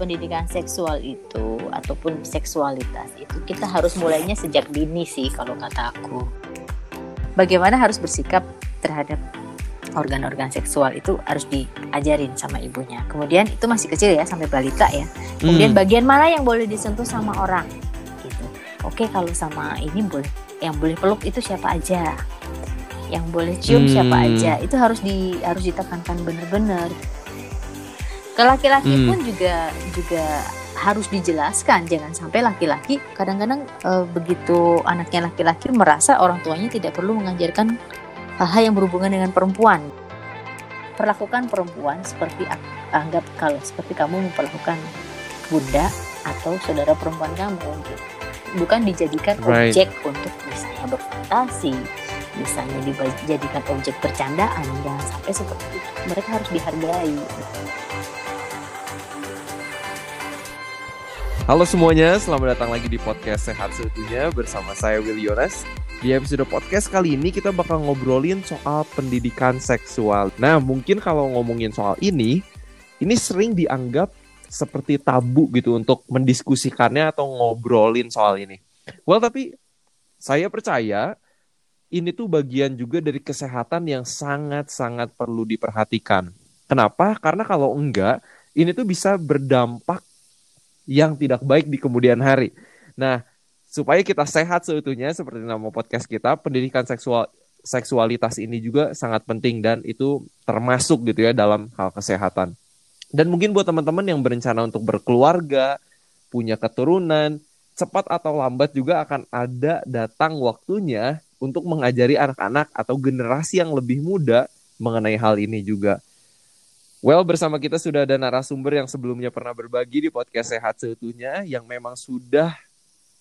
pendidikan seksual itu ataupun seksualitas itu kita harus mulainya sejak dini sih kalau kata aku. Bagaimana harus bersikap terhadap organ-organ seksual itu harus diajarin sama ibunya. Kemudian itu masih kecil ya sampai balita ya. Kemudian Hmm. bagian mana yang boleh disentuh sama orang gitu. Oke kalau sama ini boleh yang boleh peluk itu siapa aja. Yang boleh cium siapa Hmm. aja. Itu harus di harus ditekankan benar-benar. Ke laki-laki Hmm. pun juga juga harus dijelaskan jangan sampai laki-laki kadang-kadang eh, begitu anaknya laki-laki merasa orang tuanya tidak perlu mengajarkan hal-hal yang berhubungan dengan perempuan. Perlakukan perempuan seperti anggap kalau seperti kamu memperlakukan bunda atau saudara perempuan kamu gitu. Bukan dijadikan Right. objek untuk misalnya berfantasi, misalnya dijadikan objek bercandaan, jangan sampai seperti itu. Mereka harus dihargai. Halo semuanya, selamat datang lagi di podcast Sehat Seutuhnya bersama saya Will Yonas. Di episode podcast kali ini kita bakal ngobrolin soal pendidikan seksual. Nah, mungkin kalau ngomongin soal ini, ini sering dianggap seperti tabu gitu untuk mendiskusikannya atau ngobrolin soal ini. Well, tapi saya percaya ini tuh bagian juga dari kesehatan yang sangat-sangat perlu diperhatikan. Kenapa? Karena kalau enggak, ini tuh bisa berdampak yang tidak baik di kemudian hari. Nah, supaya kita sehat seutuhnya seperti nama podcast kita, pendidikan seksual seksualitas ini juga sangat penting dan itu termasuk gitu ya dalam hal kesehatan. Dan mungkin buat teman-teman yang berencana untuk berkeluarga, punya keturunan, cepat atau lambat juga akan ada datang waktunya untuk mengajari anak-anak atau generasi yang lebih muda mengenai hal ini juga. Well, bersama kita sudah ada narasumber yang sebelumnya pernah berbagi di podcast Sehat Seutuhnya yang memang sudah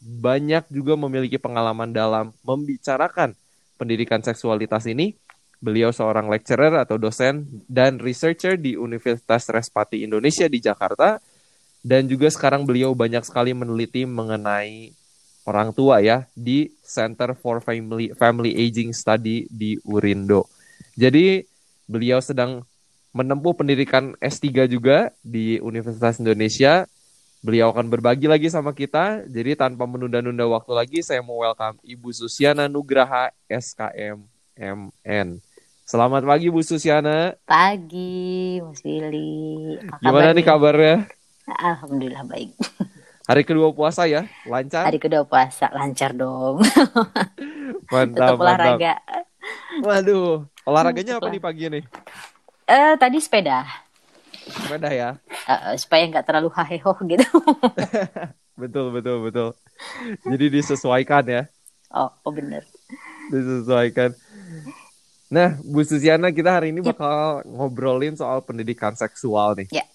banyak juga memiliki pengalaman dalam membicarakan pendidikan seksualitas ini. Beliau seorang lecturer atau dosen dan researcher di Universitas Respati Indonesia di Jakarta dan juga sekarang beliau banyak sekali meneliti mengenai orang tua ya di Center for Family Family Aging Study di Urindo. Jadi beliau sedang menempuh pendidikan S3 juga di Universitas Indonesia. Beliau akan berbagi lagi sama kita. Jadi tanpa menunda-nunda waktu lagi, saya mau welcome Ibu Susiana Nugraha SKM MN. Selamat pagi Bu Susiana. Pagi, Mas Willy. Apa Gimana nih kabarnya? Alhamdulillah baik. Hari kedua puasa ya? Lancar? Hari kedua puasa lancar dong. Mantap, Tetap mantap. olahraga. Waduh, olahraganya apa nih pagi ini? Eh tadi sepeda. Sepeda ya? Eh, supaya nggak terlalu haheho gitu. Betul, betul, betul. Jadi disesuaikan ya? Oh, oh bener. disesuaikan. Nah, Bu Susiana, kita hari ini bakal ngobrolin soal pendidikan seksual nih. Ya.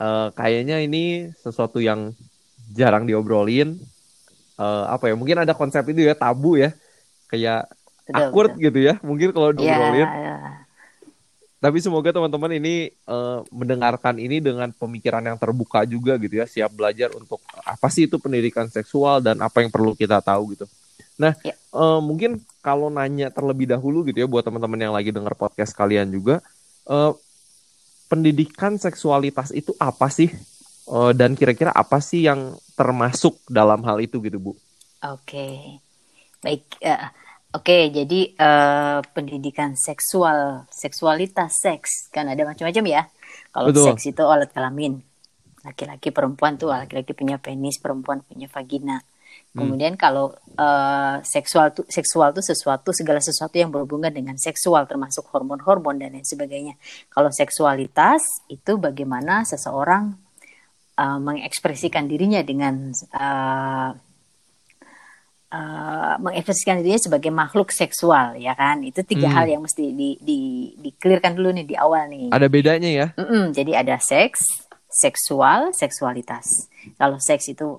Eh, kayaknya ini sesuatu yang jarang diobrolin. Eh, apa ya? Mungkin ada konsep itu ya tabu ya, kayak Betul, gitu ya. Mungkin kalau Ya, diobrolin. ya. Tapi semoga teman-teman ini eh, mendengarkan ini dengan pemikiran yang terbuka juga gitu ya, siap belajar untuk apa sih itu pendidikan seksual dan apa yang perlu kita tahu gitu. Nah, Ya. eh, mungkin kalau nanya terlebih dahulu gitu ya buat teman-teman yang lagi dengar podcast kalian juga, eh, pendidikan seksualitas itu apa sih? Eh, dan kira-kira apa sih yang termasuk dalam hal itu gitu, Bu? Oke. Baik. eh, Oke, jadi eh, pendidikan seksual, seksualitas seks kan ada macam-macam ya. Kalau Betul. seks itu alat kelamin. Laki-laki perempuan tuh laki-laki punya penis, perempuan punya vagina. Hmm. Kemudian kalau eh, seksual tuh seksual tuh sesuatu segala sesuatu yang berhubungan dengan seksual termasuk hormon-hormon dan lain sebagainya. Kalau seksualitas itu bagaimana seseorang eh, mengekspresikan dirinya dengan eh, eh, mengekspresikan dirinya sebagai makhluk seksual ya kan itu tiga Hmm. hal yang mesti di di di-clearkan dulu nih di awal nih Ada bedanya ya? Mm-mm, jadi ada seks seksual seksualitas kalau seks itu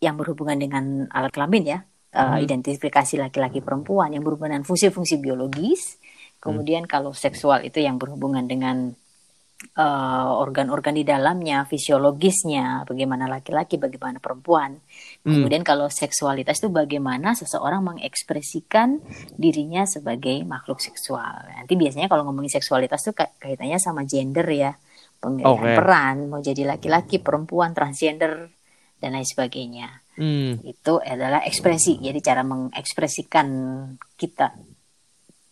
yang berhubungan dengan alat kelamin ya eh, Hmm. identifikasi laki-laki perempuan yang berhubungan dengan fungsi-fungsi biologis kemudian kalau seksual itu yang berhubungan dengan eh, organ-organ di dalamnya fisiologisnya bagaimana laki-laki bagaimana perempuan Hmm. Kemudian kalau seksualitas itu bagaimana seseorang mengekspresikan dirinya sebagai makhluk seksual. Nanti biasanya kalau ngomongin seksualitas itu ka- kaitannya sama gender ya. pemilihan Oke. peran mau jadi laki-laki perempuan transgender dan lain sebagainya Hmm. itu adalah ekspresi jadi cara mengekspresikan kita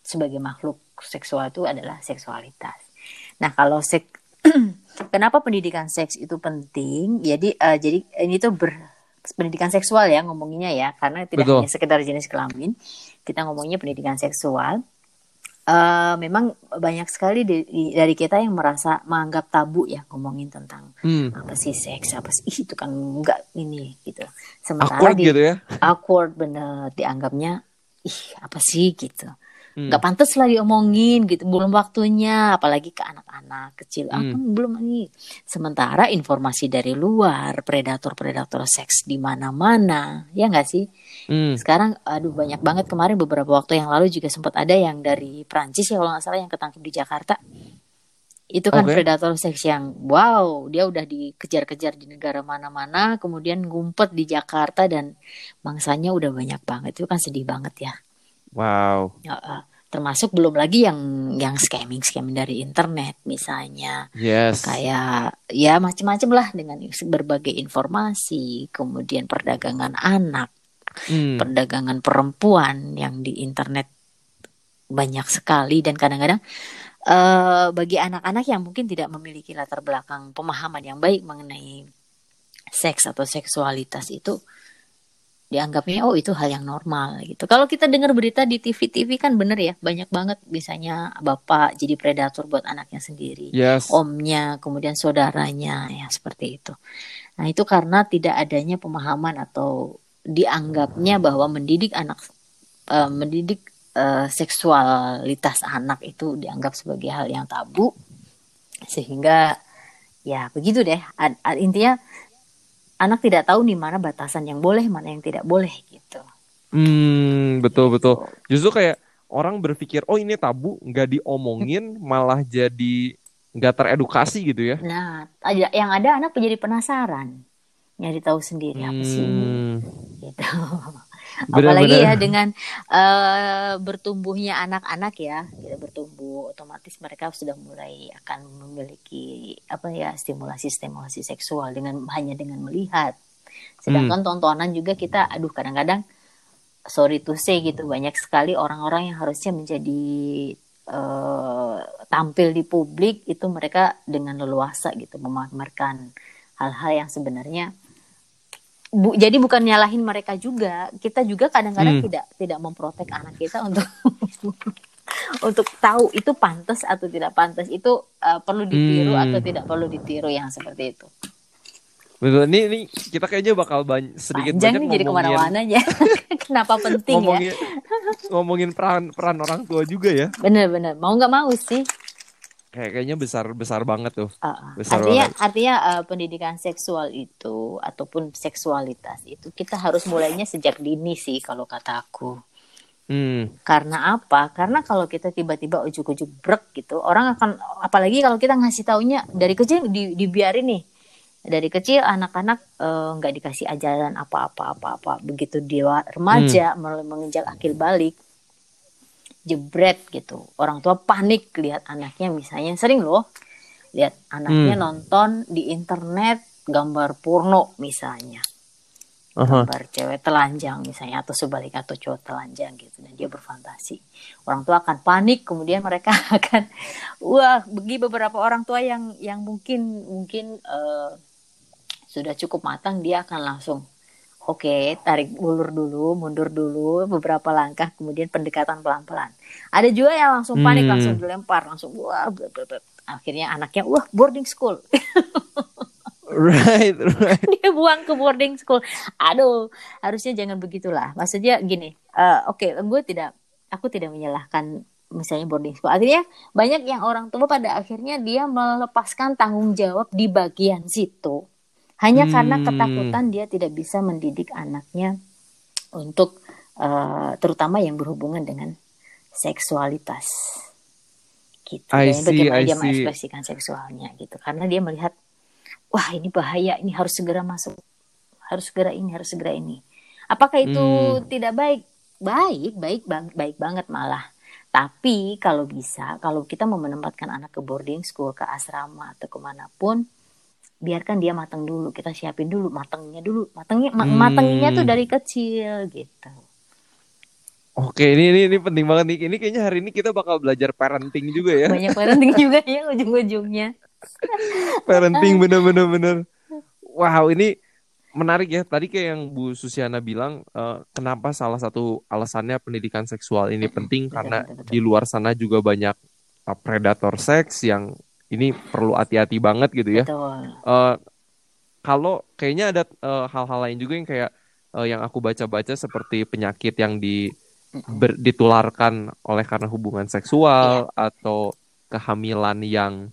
sebagai makhluk seksual itu adalah seksualitas nah kalau sek kenapa pendidikan seks itu penting jadi eh, jadi ini tuh ber pendidikan seksual ya ngomonginnya ya karena tidak Betul. hanya sekedar jenis kelamin kita ngomongnya pendidikan seksual Eh, memang banyak sekali di- di- dari kita yang merasa menganggap tabu ya ngomongin tentang Hmm. apa sih seks apa sih Ih, itu kan enggak ini gitu sementara Awkward di gitu ya. awkward bener dianggapnya ih apa sih gitu Hmm. nggak pantas lah diomongin gitu belum waktunya apalagi ke anak-anak kecil ah Hmm. kan belum ini sementara informasi dari luar predator-predator seks di mana-mana ya nggak sih Hmm. sekarang aduh banyak banget kemarin beberapa waktu yang lalu juga sempat ada yang dari Prancis ya kalau nggak salah yang ketangkep di Jakarta itu kan Oke. predator seks yang wow dia udah dikejar-kejar di negara mana-mana kemudian ngumpet di Jakarta dan mangsanya udah banyak banget itu kan sedih banget ya Wow. Ya, eh, termasuk belum lagi yang yang scamming scamming dari internet misalnya Yes. kayak ya macam-macam lah dengan berbagai informasi kemudian perdagangan anak Hmm. perdagangan perempuan yang di internet banyak sekali dan kadang-kadang eh, bagi anak-anak yang mungkin tidak memiliki latar belakang pemahaman yang baik mengenai seks atau seksualitas itu dianggapnya oh itu hal yang normal gitu. Kalau kita dengar berita di TV-TV kan bener ya banyak banget misalnya bapak jadi predator buat anaknya sendiri Yes. omnya, kemudian saudaranya, ya seperti itu. Nah itu karena tidak adanya pemahaman atau dianggapnya bahwa mendidik anak, eh, mendidik eh, seksualitas anak itu dianggap sebagai hal yang tabu, sehingga ya begitu deh. Ad- ad- intinya anak tidak tahu di mana batasan yang boleh, mana yang tidak boleh gitu. Hmm, betul betul. Justru kayak orang berpikir, oh ini tabu, nggak diomongin, malah jadi nggak teredukasi gitu ya. Nah, yang ada anak menjadi penasaran, nyari tahu sendiri apa sih ini Hmm, gitu. Apalagi ya dengan eh, bertumbuhnya anak-anak ya, kita bertumbuh otomatis mereka sudah mulai akan memiliki apa ya stimulasi-stimulasi seksual dengan hanya dengan melihat. Sedangkan tontonan juga kita, aduh kadang-kadang sorry to say gitu banyak sekali orang-orang yang harusnya menjadi eh, tampil di publik itu mereka dengan leluasa gitu memamerkan hal-hal yang sebenarnya bu, jadi bukan nyalahin mereka juga kita juga kadang-kadang Hmm. tidak tidak memprotek anak kita untuk untuk tahu itu pantas atau tidak pantas itu eh, perlu ditiru Hmm. atau tidak perlu ditiru yang seperti itu betul. Ini, ini kita kayaknya bakal banyak sedikit panjang banyak nih jadi ngomongin ke mana-mana aja kenapa penting ya ngomongin ngomongin peran peran orang tua juga ya. bener-bener mau nggak mau sih Kayak kayaknya besar besar banget tuh. Uh, uh. Besar artinya banget. artinya uh, pendidikan seksual itu ataupun seksualitas itu kita harus mulainya sejak dini sih kalau kata aku Hmm, karena apa karena kalau kita tiba-tiba ujuk-ujuk brek gitu orang akan apalagi kalau kita ngasih taunya dari kecil di, dibiarin nih dari kecil anak-anak eh, nggak dikasih ajaran apa-apa apa-apa begitu dia remaja mulai menginjak akil balik jebret gitu. Orang tua panik lihat anaknya misalnya. Sering loh lihat anaknya Hmm. nonton di internet gambar porno misalnya. Gambar cewek telanjang misalnya atau sebaliknya atau cowok telanjang gitu. Dan dia berfantasi. Orang tua akan panik kemudian mereka akan wah bagi beberapa orang tua yang yang mungkin mungkin eh, sudah cukup matang dia akan langsung oke tarik ulur dulu mundur dulu beberapa langkah kemudian pendekatan pelan-pelan ada juga yang langsung panik Hmm. langsung dilempar langsung wah bla, bla, bla. akhirnya anaknya wah boarding school Right, right. dia buang ke boarding school. Aduh, harusnya jangan begitulah. Maksudnya gini, eh, oke, gue tidak, aku tidak menyalahkan misalnya boarding school. Akhirnya banyak yang orang tua pada akhirnya dia melepaskan tanggung jawab di bagian situ, hanya karena Hmm. ketakutan dia tidak bisa mendidik anaknya untuk eh, terutama yang berhubungan dengan seksualitas. Gitu. I see, bagaimana I dia see. mengekspresikan seksualnya gitu. Karena dia melihat wah ini bahaya ini harus segera masuk harus segera ini harus segera ini apakah itu Hmm. tidak baik baik baik bang- baik banget malah Tapi kalau bisa, kalau kita mau menempatkan anak ke boarding school, ke asrama atau ke mana pun, biarkan dia matang dulu. Kita siapin dulu matangnya dulu. Matangnya ma- Hmm. matangnya tuh dari kecil gitu. Oke, ini ini ini penting banget nih. Ini kayaknya hari ini kita bakal belajar parenting juga ya. Banyak parenting juga ya ujung-ujungnya. parenting bener-bener bener. Wow, ini menarik ya. Tadi kayak yang Bu Susiana bilang, eh, kenapa salah satu alasannya pendidikan seksual ini penting betul, karena betul, betul. di luar sana juga banyak eh, predator seks yang ini perlu hati-hati banget gitu ya. Betul. Eh, kalau kayaknya ada eh, hal-hal lain juga yang kayak eh, yang aku baca-baca seperti penyakit yang di ber- ditularkan oleh karena hubungan seksual atau kehamilan yang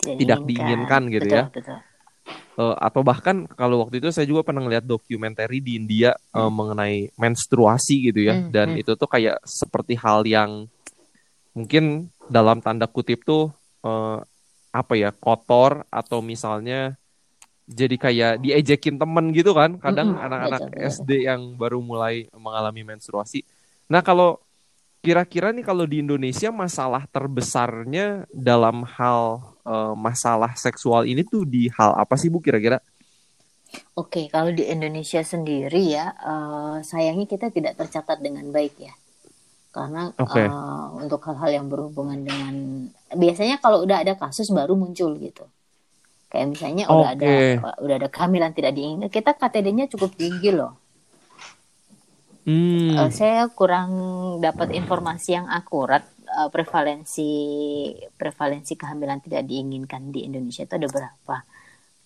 tidak diinginkan gitu betul, ya. Betul. Eh, atau bahkan kalau waktu itu saya juga pernah ngeliat dokumenter di India eh, mengenai menstruasi gitu ya Hmm, dan hmm. itu tuh kayak seperti hal yang mungkin dalam tanda kutip tuh eh, apa ya kotor atau misalnya jadi kayak diejekin temen gitu kan kadang anak-anak betul, betul. SD yang baru mulai mengalami menstruasi nah kalau kira-kira nih kalau di Indonesia masalah terbesarnya dalam hal eh, masalah seksual ini tuh di hal apa sih Bu kira-kira Oke, kalau di Indonesia sendiri ya, eh, sayangnya kita tidak tercatat dengan baik ya. Karena Oke. eh, untuk hal-hal yang berhubungan dengan biasanya kalau udah ada kasus baru muncul gitu. Kayak misalnya udah ada udah ada kehamilan tidak diinginkan, kita KTD-nya cukup tinggi loh. Hmm, Eh, saya kurang dapat informasi yang akurat eh, prevalensi prevalensi kehamilan tidak diinginkan di Indonesia itu ada berapa?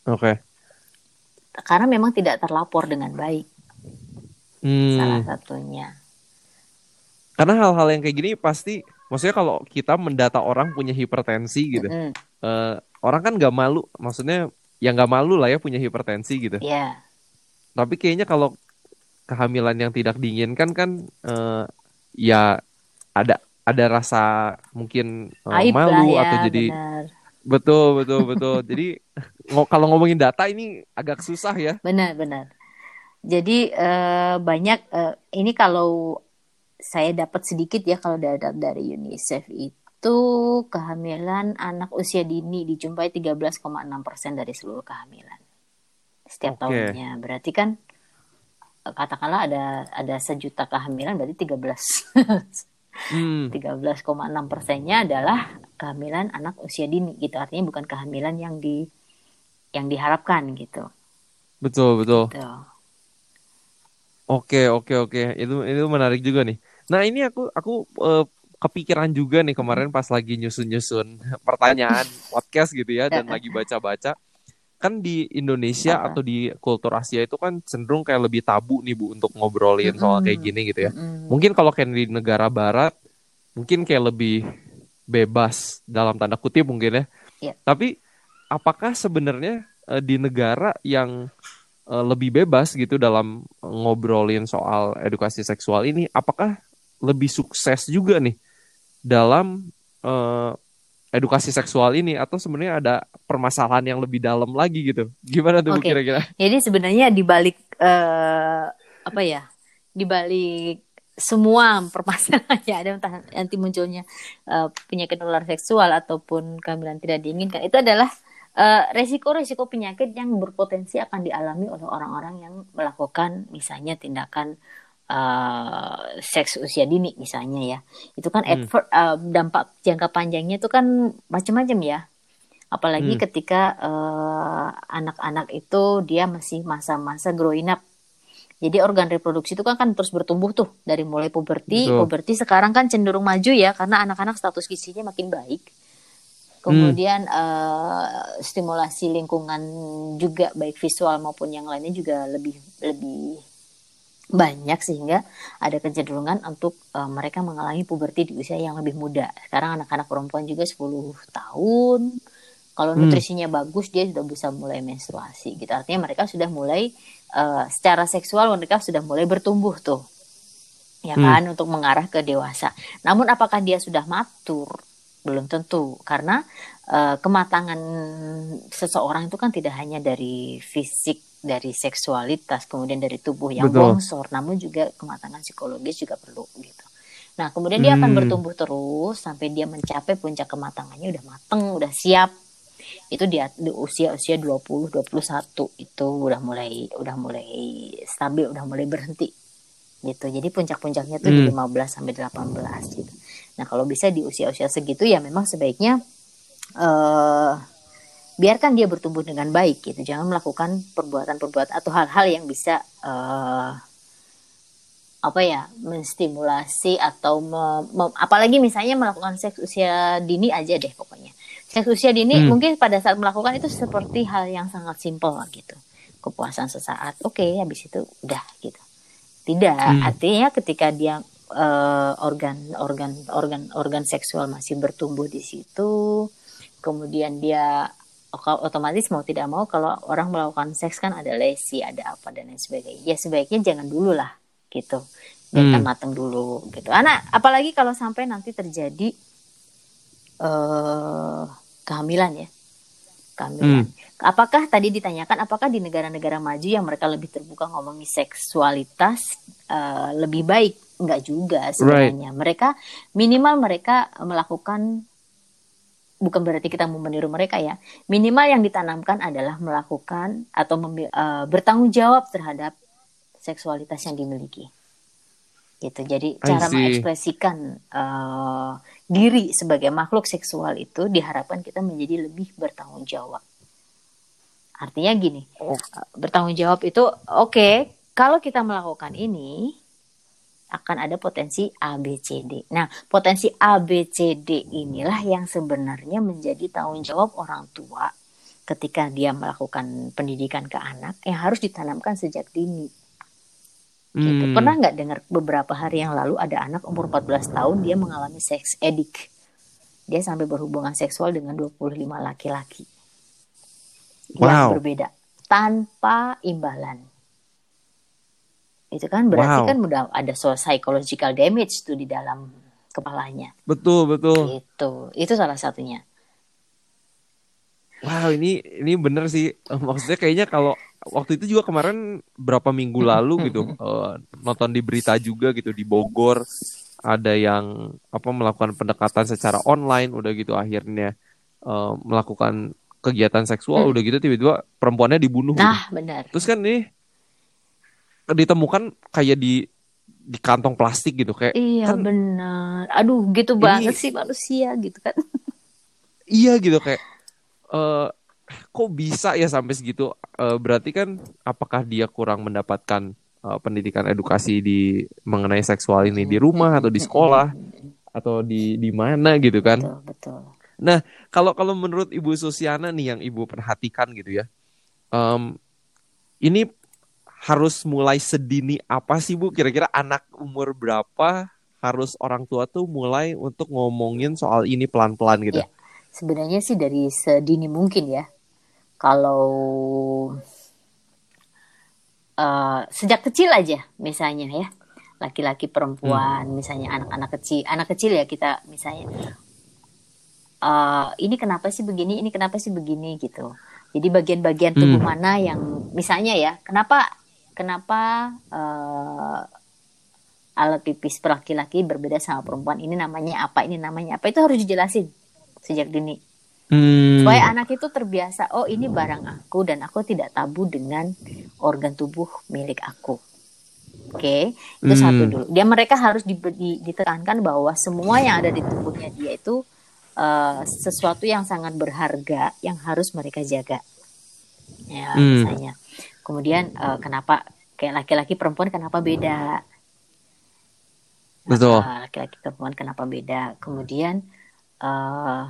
oke. Karena memang tidak terlapor dengan baik Hmm, salah satunya. karena hal-hal yang kayak gini pasti, maksudnya kalau kita mendata orang punya hipertensi gitu, Mm-mm. eh, orang kan nggak malu, maksudnya ya nggak malu lah ya punya hipertensi gitu. Ya, Tapi kayaknya kalau kehamilan yang tidak diinginkan kan, eh, ya ada ada rasa mungkin eh, aib lah malu ya, atau jadi benar. betul betul betul. jadi kalau ngomongin data ini agak susah ya. Benar, benar. Jadi eh, banyak eh, ini kalau saya dapat sedikit ya kalau data dari UNICEF itu kehamilan anak usia dini dijumpai 13,6% dari seluruh kehamilan setiap Oke. tahunnya. Berarti kan eh, katakanlah ada ada sejuta kehamilan berarti 13 Hmm, 13,6 persennya adalah kehamilan anak usia dini gitu. Artinya bukan kehamilan yang di yang diharapkan gitu. betul betul. Gitu. Oke oke oke. Itu itu menarik juga nih. Nah ini aku aku eh, kepikiran juga nih kemarin pas lagi nyusun-nyusun pertanyaan podcast gitu ya dan lagi baca-baca. Kan di Indonesia atau di kultur Asia itu kan cenderung kayak lebih tabu nih Bu untuk ngobrolin soal kayak Mm-mm. gini gitu ya. Mm-mm. Mungkin kalau kayak di negara barat mungkin kayak lebih bebas dalam tanda kutip mungkin ya. Iya. Tapi apakah sebenarnya eh, di negara yang eh, lebih bebas gitu dalam ngobrolin soal edukasi seksual ini, apakah lebih sukses juga nih dalam eh, edukasi seksual ini atau sebenarnya ada permasalahan yang lebih dalam lagi gitu? Gimana tuh Oke. kira-kira? Jadi sebenarnya di balik eh, apa ya? Di balik semua permasalahan yang ada nanti munculnya eh, penyakit menular seksual ataupun kehamilan tidak diinginkan itu adalah resiko-resiko penyakit yang berpotensi akan dialami oleh orang-orang yang melakukan misalnya tindakan eh, seks usia dini misalnya ya. Itu kan Hmm. eh, dampak jangka panjangnya itu kan macam-macam ya. Apalagi Hmm. ketika eh, anak-anak itu dia masih masa-masa growing up. Jadi organ reproduksi itu kan kan terus bertumbuh tuh dari mulai puberti. Betul. Puberti sekarang kan cenderung maju ya karena anak-anak status gizinya makin baik. Kemudian eh, stimulasi lingkungan juga baik visual maupun yang lainnya juga lebih lebih banyak sehingga ada kecenderungan untuk eh, mereka mengalami puberti di usia yang lebih muda. Sekarang anak-anak perempuan juga 10 tahun. Kalau Hmm. nutrisinya bagus dia sudah bisa mulai menstruasi gitu. Artinya mereka sudah mulai eh, secara seksual mereka sudah mulai bertumbuh tuh. Ya Hmm. kan untuk mengarah ke dewasa. Namun apakah dia sudah matur? Belum tentu karena eh, kematangan seseorang itu kan tidak hanya dari fisik, dari seksualitas, kemudian dari tubuh yang Betul. bongsor, namun juga kematangan psikologis juga perlu gitu. Nah, kemudian dia akan Hmm. bertumbuh terus sampai dia mencapai puncak kematangannya udah mateng, udah siap. Itu dia di usia-usia 20, 21 itu udah mulai udah mulai stabil, udah mulai berhenti. Gitu. Jadi puncak-puncaknya tuh di Hmm. 15 sampai 18 gitu. Nah, kalau bisa di usia-usia segitu ya memang sebaiknya eh biarkan dia bertumbuh dengan baik gitu. Jangan melakukan perbuatan-perbuatan atau hal-hal yang bisa eh apa ya menstimulasi atau me- me- apalagi misalnya melakukan seks usia dini aja deh pokoknya seks usia dini Hmm. mungkin pada saat melakukan itu seperti hal yang sangat simpel gitu kepuasan sesaat oke habis itu udah gitu tidak Hmm. artinya ketika dia eh, organ organ organ organ seksual masih bertumbuh di situ kemudian dia otomatis mau tidak mau kalau orang melakukan seks kan ada lesi ada apa dan lain sebagainya. Ya sebaiknya jangan dulu lah gitu. Biarkan Hmm. mateng dulu gitu. Anak apalagi kalau sampai nanti terjadi eh kehamilan ya. Kehamilan. Apakah tadi ditanyakan apakah di negara-negara maju yang mereka lebih terbuka ngomongin seksualitas eh, lebih baik? Enggak juga sebenarnya. Mereka minimal mereka melakukan bukan berarti kita mau meniru mereka ya. Minimal yang ditanamkan adalah melakukan atau eh, bertanggung jawab terhadap seksualitas yang dimiliki. Gitu. Jadi cara mengekspresikan eh, diri sebagai makhluk seksual itu diharapkan kita menjadi lebih bertanggung jawab. Artinya gini Oh. eh, bertanggung jawab itu oke kalau kita melakukan ini akan ada potensi ABCD. Nah, potensi ABCD inilah yang sebenarnya menjadi tanggung jawab orang tua ketika dia melakukan pendidikan ke anak yang harus ditanamkan sejak dini. Gitu. Hmm. Pernah nggak dengar beberapa hari yang lalu ada anak umur 14 tahun dia mengalami seks edik. Dia sampai berhubungan seksual dengan 25 laki-laki. Yang Wow. berbeda tanpa imbalan. Itu kan berarti Wow. kan udah ada so psychological damage tuh di dalam kepalanya. Betul, betul. Gitu. Itu salah satunya. Wow, ini ini bener sih. Eh, Maksudnya kayaknya kalau waktu itu juga kemarin berapa minggu lalu gitu eh, nonton di berita juga gitu di Bogor ada yang apa melakukan pendekatan secara online udah gitu akhirnya eh, melakukan kegiatan seksual Hmm. udah gitu tiba-tiba perempuannya dibunuh gitu. Nah, benar. Terus kan nih ditemukan kayak di di kantong plastik gitu kayak Iya, kan- benar. Aduh, gitu Ini- banget sih manusia gitu kan. iya gitu kayak eh kok bisa ya sampai segitu Eh, berarti kan apakah dia kurang mendapatkan eh, pendidikan edukasi di mengenai seksual ini di rumah atau di sekolah atau di di mana gitu kan Betul, betul. kalau kalau menurut Ibu Susiana nih yang Ibu perhatikan gitu ya em, ini harus mulai sedini apa sih Bu kira-kira anak umur berapa harus orang tua tuh mulai untuk ngomongin soal ini pelan-pelan gitu Iya. Sebenarnya sih dari sedini mungkin ya. Kalau eh, sejak kecil aja misalnya ya. Laki-laki perempuan, misalnya anak-anak kecil, anak kecil ya kita misalnya eh, ini kenapa sih begini, ini kenapa sih begini gitu. Jadi bagian-bagian tubuh Hmm. mana yang misalnya ya, kenapa kenapa eh, alat pipis laki-laki berbeda sama perempuan? Ini namanya apa, ini namanya apa? Itu harus dijelasin sejak dini. Hmm. supaya anak itu terbiasa oh ini barang aku dan aku tidak tabu dengan organ tubuh milik aku. Oke? Itu Hmm. satu dulu. Dia mereka harus di, di- ditekankan bahwa semua yang ada di tubuhnya dia itu eh, sesuatu yang sangat berharga yang harus mereka jaga. Ya Hmm. misalnya kemudian eh, kenapa kayak laki-laki perempuan kenapa beda? Betul. Ah, laki-laki perempuan kenapa beda? Kemudian eh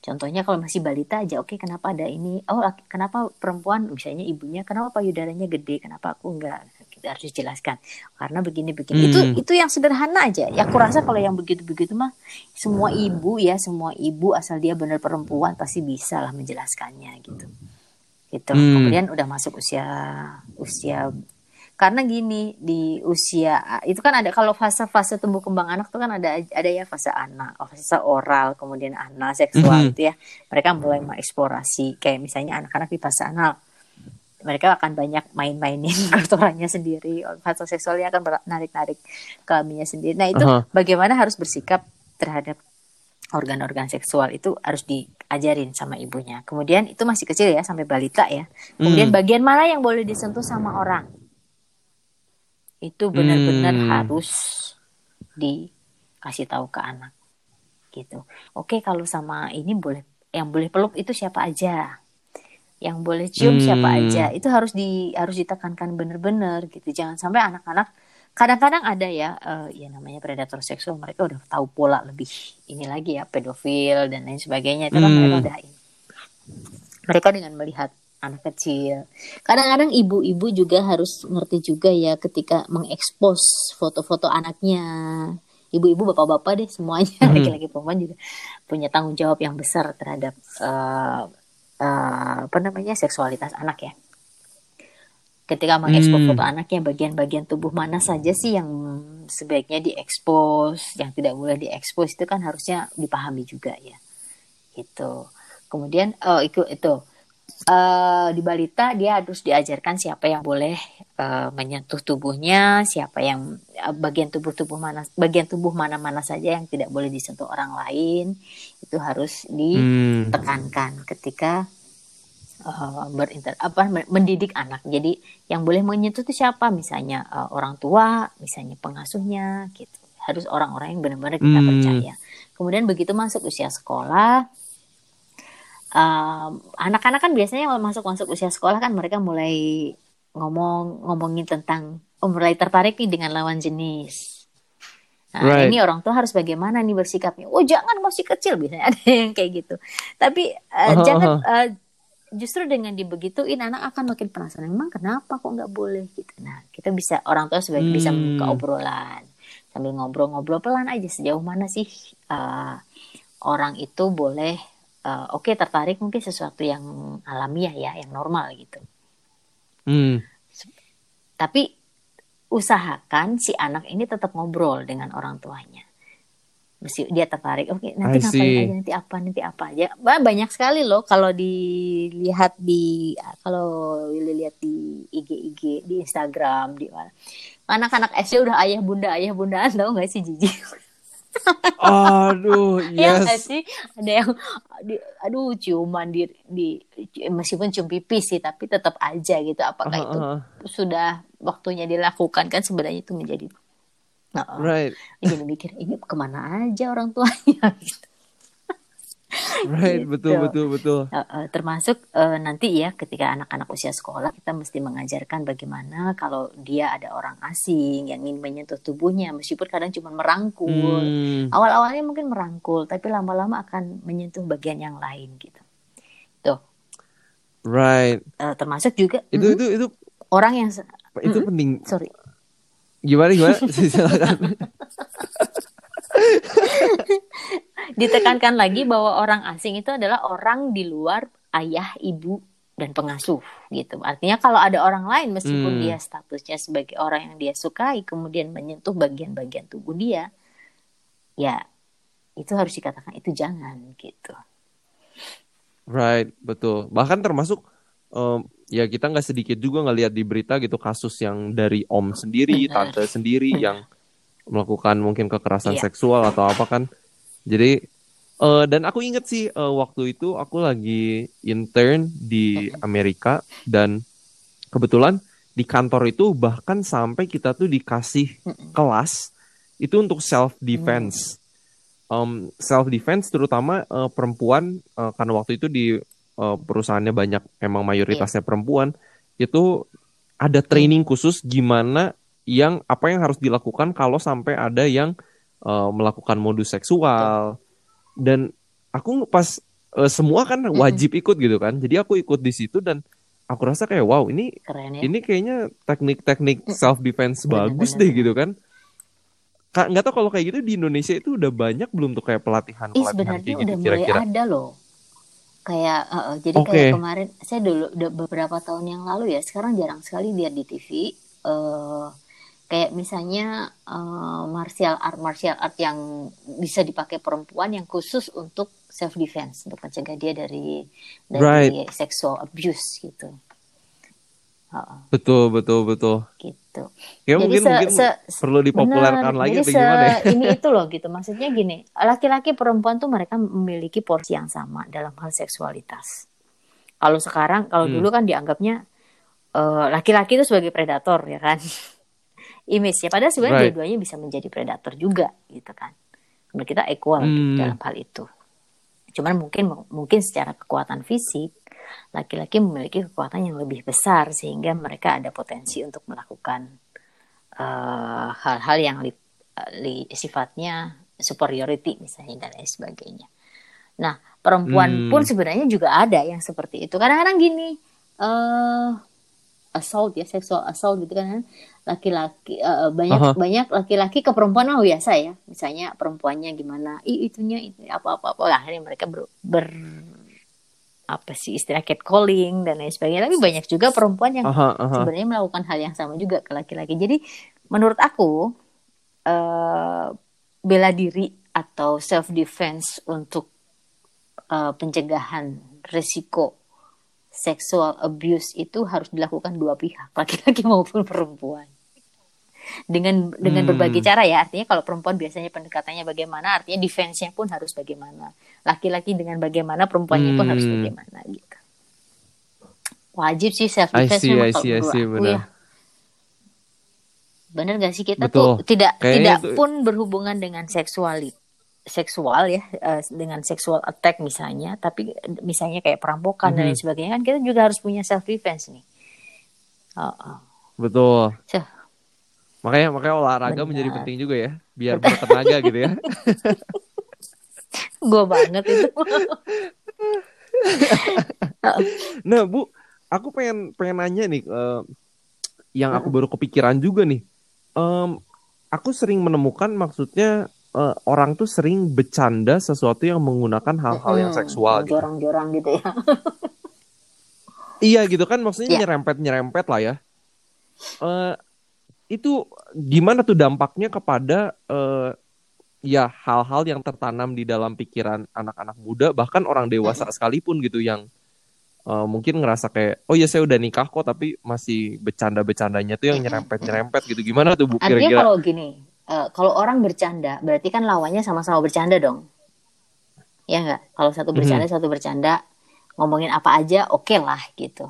contohnya kalau masih balita aja oke kenapa ada ini? Oh kenapa perempuan misalnya ibunya kenapa payudaranya gede? Kenapa aku enggak? Kita harus dijelaskan karena begini begini. Itu Hmm. itu yang sederhana aja. Ya aku rasa kalau yang begitu begitu mah semua ibu ya semua ibu asal dia benar perempuan pasti bisa lah menjelaskannya gitu gitu Hmm. kemudian udah masuk usia usia karena gini di usia itu kan ada kalau fase-fase tumbuh kembang anak tuh kan ada ada ya fase anak, fase oral, kemudian anak seksual Mhm. itu ya. Mereka mulai mengeksplorasi kayak misalnya anak-anak di fase anal. mereka akan banyak main-mainin kotorannya sendiri fase seksualnya akan narik-narik kelaminnya sendiri nah itu uh -huh. bagaimana harus bersikap terhadap organ-organ seksual itu harus diajarin sama ibunya. Kemudian itu masih kecil ya sampai balita ya. Kemudian hmm. bagian mana yang boleh disentuh sama orang? Itu benar-benar hmm. harus dikasih tahu ke anak gitu. Oke kalau sama ini boleh yang boleh peluk itu siapa aja? Yang boleh cium hmm. siapa aja? Itu harus di harus ditekankan bener-bener gitu. Jangan sampai anak-anak kadang-kadang ada ya uh, ya namanya predator seksual mereka udah tahu pola lebih ini lagi ya pedofil dan lain sebagainya. Itu kan hmm. mereka udah ini. Mereka dengan melihat anak kecil. Kadang-kadang ibu-ibu juga harus ngerti juga ya ketika mengekspos foto-foto anaknya. Ibu-ibu bapak-bapak deh semuanya. Hmm. laki-laki perempuan juga punya tanggung jawab yang besar terhadap uh, uh, apa namanya seksualitas anak ya ketika mengekspos hmm. foto anaknya bagian-bagian tubuh mana saja sih yang sebaiknya diekspos yang tidak boleh diekspos itu kan harusnya dipahami juga ya gitu kemudian oh itu itu uh, di balita dia harus diajarkan siapa yang boleh uh, menyentuh tubuhnya siapa yang uh, bagian tubuh tubuh mana bagian tubuh mana mana saja yang tidak boleh disentuh orang lain itu harus ditekankan hmm. ketika uh, berinter apa mendidik anak. Jadi yang boleh menyentuh itu siapa? Misalnya uh, orang tua, misalnya pengasuhnya gitu. Harus orang-orang yang benar-benar kita hmm. percaya. Kemudian begitu masuk usia sekolah, anak anak-anak kan biasanya kalau masuk masuk usia sekolah kan mereka mulai ngomong ngomongin tentang oh, mulai tertarik nih dengan lawan jenis. Nah, right. ini orang tua harus bagaimana nih bersikapnya? Oh, jangan masih kecil biasanya ada yang kayak gitu. Tapi uh, uh, jangan uh, justru dengan dibegituin anak akan makin penasaran memang kenapa kok nggak boleh? Gitu. Nah kita bisa orang tua sebagai hmm. bisa membuka obrolan. Sambil ngobrol-ngobrol pelan aja sejauh mana sih uh, orang itu boleh uh, oke okay, tertarik mungkin sesuatu yang alamiah ya yang normal gitu. Hmm. tapi usahakan si anak ini tetap ngobrol dengan orang tuanya mesti dia tertarik. Oke okay, nanti ngapain aja? Nanti apa? Nanti apa aja? Banyak sekali loh kalau dilihat di kalau dilihat di IG IG di Instagram di mana. Anak-anak SD udah ayah bunda ayah bundaan tau gak sih Jiji? Aduh iya yes. ya sih? Ada yang di, aduh ciuman di, di meskipun cium pipis sih tapi tetap aja gitu. Apakah uh, -huh. itu sudah waktunya dilakukan? Kan sebenarnya itu menjadi Nah, right. Jadi mikir ini ke mana aja orang tuanya gitu. Right, gitu. betul betul betul. Uh, uh, termasuk uh, nanti ya ketika anak-anak usia sekolah kita mesti mengajarkan bagaimana kalau dia ada orang asing yang ingin menyentuh tubuhnya meskipun kadang cuma merangkul. Hmm. Awal-awalnya mungkin merangkul, tapi lama-lama akan menyentuh bagian yang lain gitu. Tuh. Right. Uh, termasuk juga itu mm, itu itu orang yang itu mm, penting. Sorry Gimana gimana? Ditekankan lagi bahwa orang asing itu adalah orang di luar ayah, ibu, dan pengasuh gitu. Artinya kalau ada orang lain meskipun hmm. dia statusnya sebagai orang yang dia sukai kemudian menyentuh bagian-bagian tubuh dia, ya itu harus dikatakan itu jangan gitu. Right, betul. Bahkan termasuk um, ya kita nggak sedikit juga ngelihat di berita gitu kasus yang dari om sendiri, tante sendiri yang melakukan mungkin kekerasan yeah. seksual atau apa kan. Jadi uh, dan aku inget sih uh, waktu itu aku lagi intern di Amerika dan kebetulan di kantor itu bahkan sampai kita tuh dikasih kelas itu untuk self defense. Um, self defense terutama uh, perempuan uh, karena waktu itu di uh, perusahaannya banyak emang mayoritasnya yeah. perempuan itu ada training khusus gimana yang apa yang harus dilakukan kalau sampai ada yang uh, melakukan modus seksual. Dan aku pas uh, semua kan wajib ikut gitu kan. Jadi aku ikut di situ dan aku rasa kayak wow ini Keren, ya? ini kayaknya teknik-teknik self defense bagus bener, deh gitu kan. Nggak tahu kalau kayak gitu di Indonesia itu udah banyak belum tuh kayak pelatihan pelatihan kayak gitu kira-kira? ada loh kayak uh, jadi okay. kayak kemarin saya dulu udah beberapa tahun yang lalu ya sekarang jarang sekali lihat di TV uh, kayak misalnya uh, martial art martial art yang bisa dipakai perempuan yang khusus untuk self defense untuk mencegah dia dari dari right. sexual abuse gitu Uh, Betul, betul, betul. gitu. Ya Jadi mungkin se- mungkin se- perlu dipopulerkan Benar. lagi Jadi gimana ya? ini itu loh gitu. Maksudnya gini, laki-laki perempuan tuh mereka memiliki porsi yang sama dalam hal seksualitas. Kalau sekarang, kalau Hmm. dulu kan dianggapnya eh, laki-laki itu sebagai predator ya kan. Image ya. Padahal sebenarnya Right. dua-duanya bisa menjadi predator juga gitu kan. Menurut kita equal Hmm. dalam hal itu. Cuman mungkin mungkin secara kekuatan fisik laki-laki memiliki kekuatan yang lebih besar sehingga mereka ada potensi untuk melakukan eh, hal-hal yang li- li- sifatnya superiority misalnya dan lain sebagainya. Nah, perempuan Hmm. pun sebenarnya juga ada yang seperti itu. Kadang-kadang gini, eh assault ya, sexual assault gitu kan laki-laki eh, banyak Aha. banyak laki-laki ke perempuan mah biasa ya. Misalnya perempuannya gimana, ih itunya itu apa-apa apa akhirnya mereka ber, ber- apa sih istilah catcalling dan lain sebagainya. Tapi banyak juga perempuan yang Aha, aha. sebenarnya melakukan hal yang sama juga ke laki-laki. Jadi menurut aku eh, bela diri atau self defense untuk eh, pencegahan risiko seksual abuse itu harus dilakukan dua pihak, laki-laki maupun perempuan. Dengan dengan Hmm. berbagai cara ya, artinya kalau perempuan biasanya pendekatannya bagaimana, artinya defense-nya pun harus bagaimana. Laki-laki dengan bagaimana, perempuannya pun harus Hmm. bagaimana gitu. Wajib sih self defense memang kalau see, I see, aku benar. ya. Bener gak sih kita Betul. tuh tidak Kayaknya tidak itu- pun berhubungan dengan seksuali seksual ya eh, dengan seksual attack misalnya, tapi misalnya kayak perampokan dan lain Mhm. sebagainya kan kita juga harus punya self defense nih. Oh, oh. Betul. So, Makanya makanya olahraga Benar. menjadi penting juga ya, biar bertenaga gitu ya. gue banget itu. Nah, Bu, aku pengen pengen nanya nih eh, yang aku baru kepikiran juga nih. Em, aku sering menemukan maksudnya eh, orang tuh sering bercanda sesuatu yang menggunakan hal-hal yang Hmm, seksual gitu. jorang-jorang gitu ya. Iya gitu kan maksudnya Iya. nyerempet-nyerempet lah ya. Eh itu gimana tuh dampaknya kepada eh ya hal-hal yang tertanam di dalam pikiran anak-anak muda bahkan orang dewasa sekalipun gitu yang eh, mungkin ngerasa kayak oh ya saya udah nikah kok tapi masih bercanda-bercandanya tuh yang nyerempet-nyerempet gitu. Gimana tuh Bu kira-kira? kalau gini, eh, kalau orang bercanda, berarti kan lawannya sama-sama bercanda dong. Ya nggak? Kalau satu bercanda, Mhm. satu bercanda, ngomongin apa aja, oke lah gitu.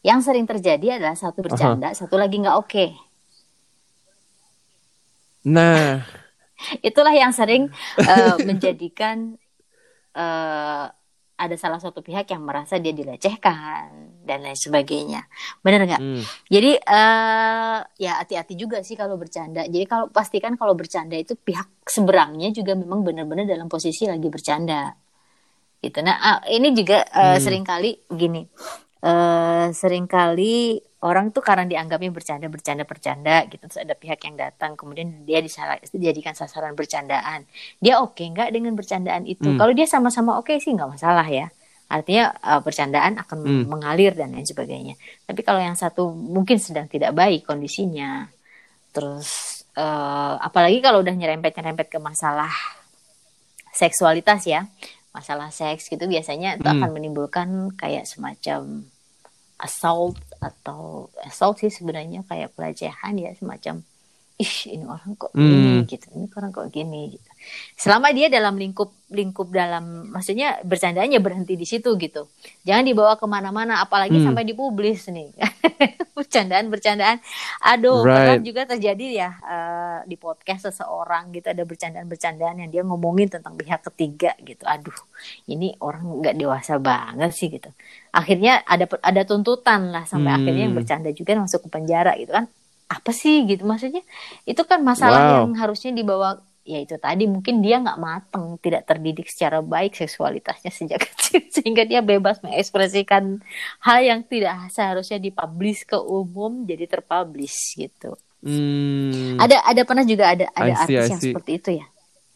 Yang sering terjadi adalah satu bercanda, satu lagi nggak oke. Nah, Itulah yang sering eh, menjadikan eh, ada salah satu pihak yang merasa dia dilecehkan dan lain sebagainya. Benar nggak? hmm, Jadi eh ya hati-hati juga sih kalau bercanda. Jadi kalau pastikan kalau bercanda itu pihak seberangnya juga memang benar-benar dalam posisi lagi bercanda. Gitu. Nah, ah, ini juga eh, Hmm. sering kali gini. eh sering kali orang tuh karena dianggapnya bercanda bercanda bercanda gitu terus ada pihak yang datang kemudian dia disalah- dijadikan sasaran bercandaan dia oke nggak dengan bercandaan itu Hmm. kalau dia sama-sama oke sih nggak masalah ya artinya eh, bercandaan akan Hmm. mengalir dan lain sebagainya tapi kalau yang satu mungkin sedang tidak baik kondisinya, terus eh, apalagi kalau udah nyerempet-nyerempet ke masalah seksualitas ya, masalah seks gitu biasanya itu Hmm. akan menimbulkan kayak semacam assault atau assault sih sebenarnya kayak pelecehan ya semacam ih ini orang kok gini Hmm. gitu ini orang kok gini gitu selama dia dalam lingkup lingkup dalam maksudnya bercandanya berhenti di situ gitu jangan dibawa ke mana-mana apalagi Hmm. sampai dipublis nih bercandaan bercandaan aduh pernah Right. juga terjadi ya eh, di podcast seseorang gitu ada bercandaan bercandaan yang dia ngomongin tentang pihak ketiga gitu aduh ini orang nggak dewasa banget sih gitu akhirnya ada ada tuntutan lah sampai Hmm. akhirnya yang bercanda juga masuk ke penjara gitu kan apa sih gitu? Maksudnya itu kan masalah Wow. yang harusnya dibawa ya itu tadi mungkin dia nggak mateng tidak terdidik secara baik seksualitasnya sejak kecil sehingga dia bebas mengekspresikan hal yang tidak seharusnya dipublish ke umum jadi terpublish gitu. Hmm, ada ada pernah juga ada ada see, artis yang seperti itu ya?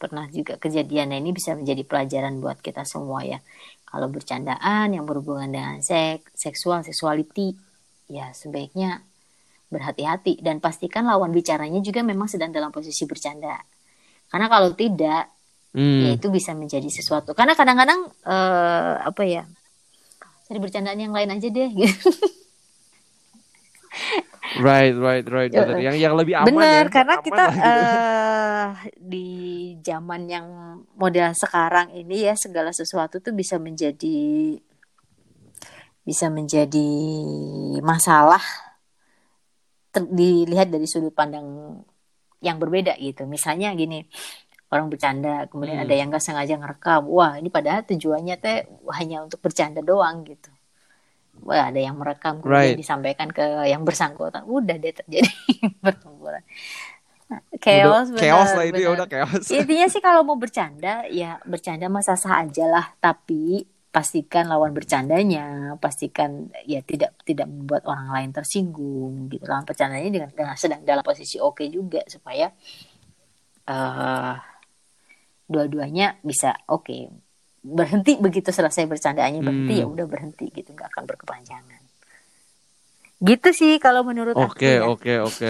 Pernah juga kejadian Nah, ini bisa menjadi pelajaran buat kita semua ya. Kalau bercandaan yang berhubungan dengan seks seksual seksuality ya sebaiknya berhati-hati dan pastikan lawan bicaranya juga memang sedang dalam posisi bercanda karena kalau tidak hmm. ya itu bisa menjadi sesuatu karena kadang-kadang eh, apa ya cari bercandaan yang lain aja deh gitu Right, right, right. Bener. Yang yang lebih aman Bener, ya. karena aman kita lah gitu. eh di zaman yang model sekarang ini ya segala sesuatu tuh bisa menjadi bisa menjadi masalah ter- dilihat dari sudut pandang yang berbeda gitu. Misalnya gini, orang bercanda, kemudian Hmm. ada yang nggak sengaja ngerekam. Wah, ini padahal tujuannya teh hanya untuk bercanda doang gitu. Wah, ada yang merekam kemudian Right. disampaikan ke yang bersangkutan. Udah deh terjadi pertempuran. Nah, Udah Chaos, chaos bener, lah itu ya bener. udah chaos. Intinya sih kalau mau bercanda ya bercanda masa sah aja lah, tapi pastikan lawan bercandanya, pastikan ya tidak tidak membuat orang lain tersinggung gitu. Lawan bercandanya dengan, dengan sedang dalam posisi oke juga supaya eh dua-duanya bisa oke. Berhenti begitu selesai bercandaannya berhenti Hmm. ya udah berhenti gitu nggak akan berkepanjangan. Gitu sih kalau menurut aku Oke, ya. oke, oke.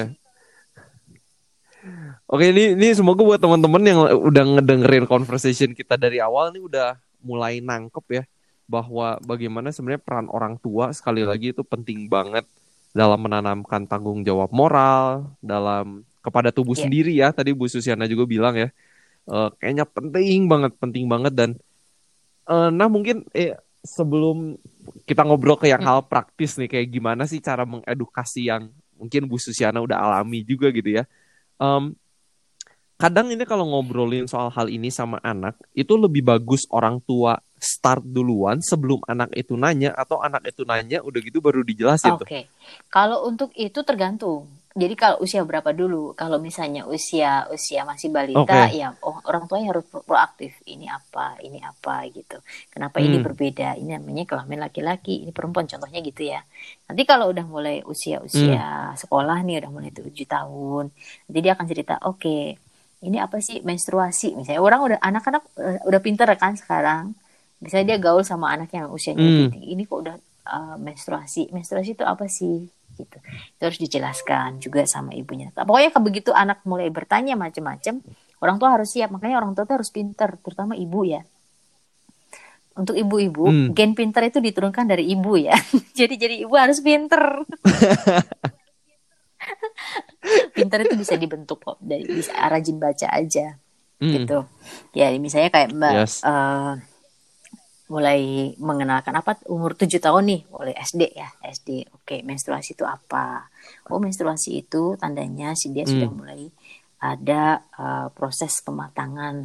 Oke, ini ini semoga buat teman-teman yang udah ngedengerin conversation kita dari awal nih udah mulai nangkep ya bahwa bagaimana sebenarnya peran orang tua sekali lagi itu penting banget dalam menanamkan tanggung jawab moral dalam kepada tubuh Iya. sendiri ya. Tadi Bu Susiana juga bilang ya. eh, kayaknya penting banget, penting banget dan eh, nah mungkin eh, sebelum kita ngobrol ke yang Hmm. hal praktis nih kayak gimana sih cara mengedukasi yang mungkin Bu Susiana udah alami juga gitu ya. Em, kadang ini kalau ngobrolin soal hal ini sama anak itu lebih bagus orang tua start duluan sebelum anak itu nanya atau anak itu nanya udah gitu baru dijelasin tuh. Oke, kalau untuk itu tergantung. Jadi kalau usia berapa dulu? Kalau misalnya usia usia masih balita, Oke. ya oh, orang tuanya harus pro- proaktif. Ini apa, ini apa gitu. Kenapa ini Hmm. berbeda? Ini namanya kelamin laki-laki, ini perempuan. Contohnya gitu ya. Nanti kalau udah mulai usia-usia sekolah nih, udah mulai tujuh tahun, nanti dia akan cerita, oke, ini apa sih menstruasi? Misalnya orang udah anak-anak eh, udah pinter kan sekarang. Misalnya dia gaul sama anak yang usianya Hmm. tinggi. Ini kok udah uh, menstruasi. Menstruasi itu apa sih? Gitu. Itu harus dijelaskan juga sama ibunya. Pokoknya kalau begitu anak mulai bertanya macam-macam, orang tua harus siap. Makanya orang tua tuh harus pinter, terutama ibu ya. Untuk ibu-ibu, Hmm. gen pinter itu diturunkan dari ibu ya. jadi jadi ibu harus pinter. pinter itu bisa dibentuk kok dari bisa rajin baca aja Hmm. gitu. Ya misalnya kayak Mbak Yes. eh, mulai mengenalkan apa umur 7 tahun nih mulai SD ya SD oke menstruasi itu apa? Oh menstruasi itu tandanya si dia Hmm. sudah mulai ada eh, proses pematangan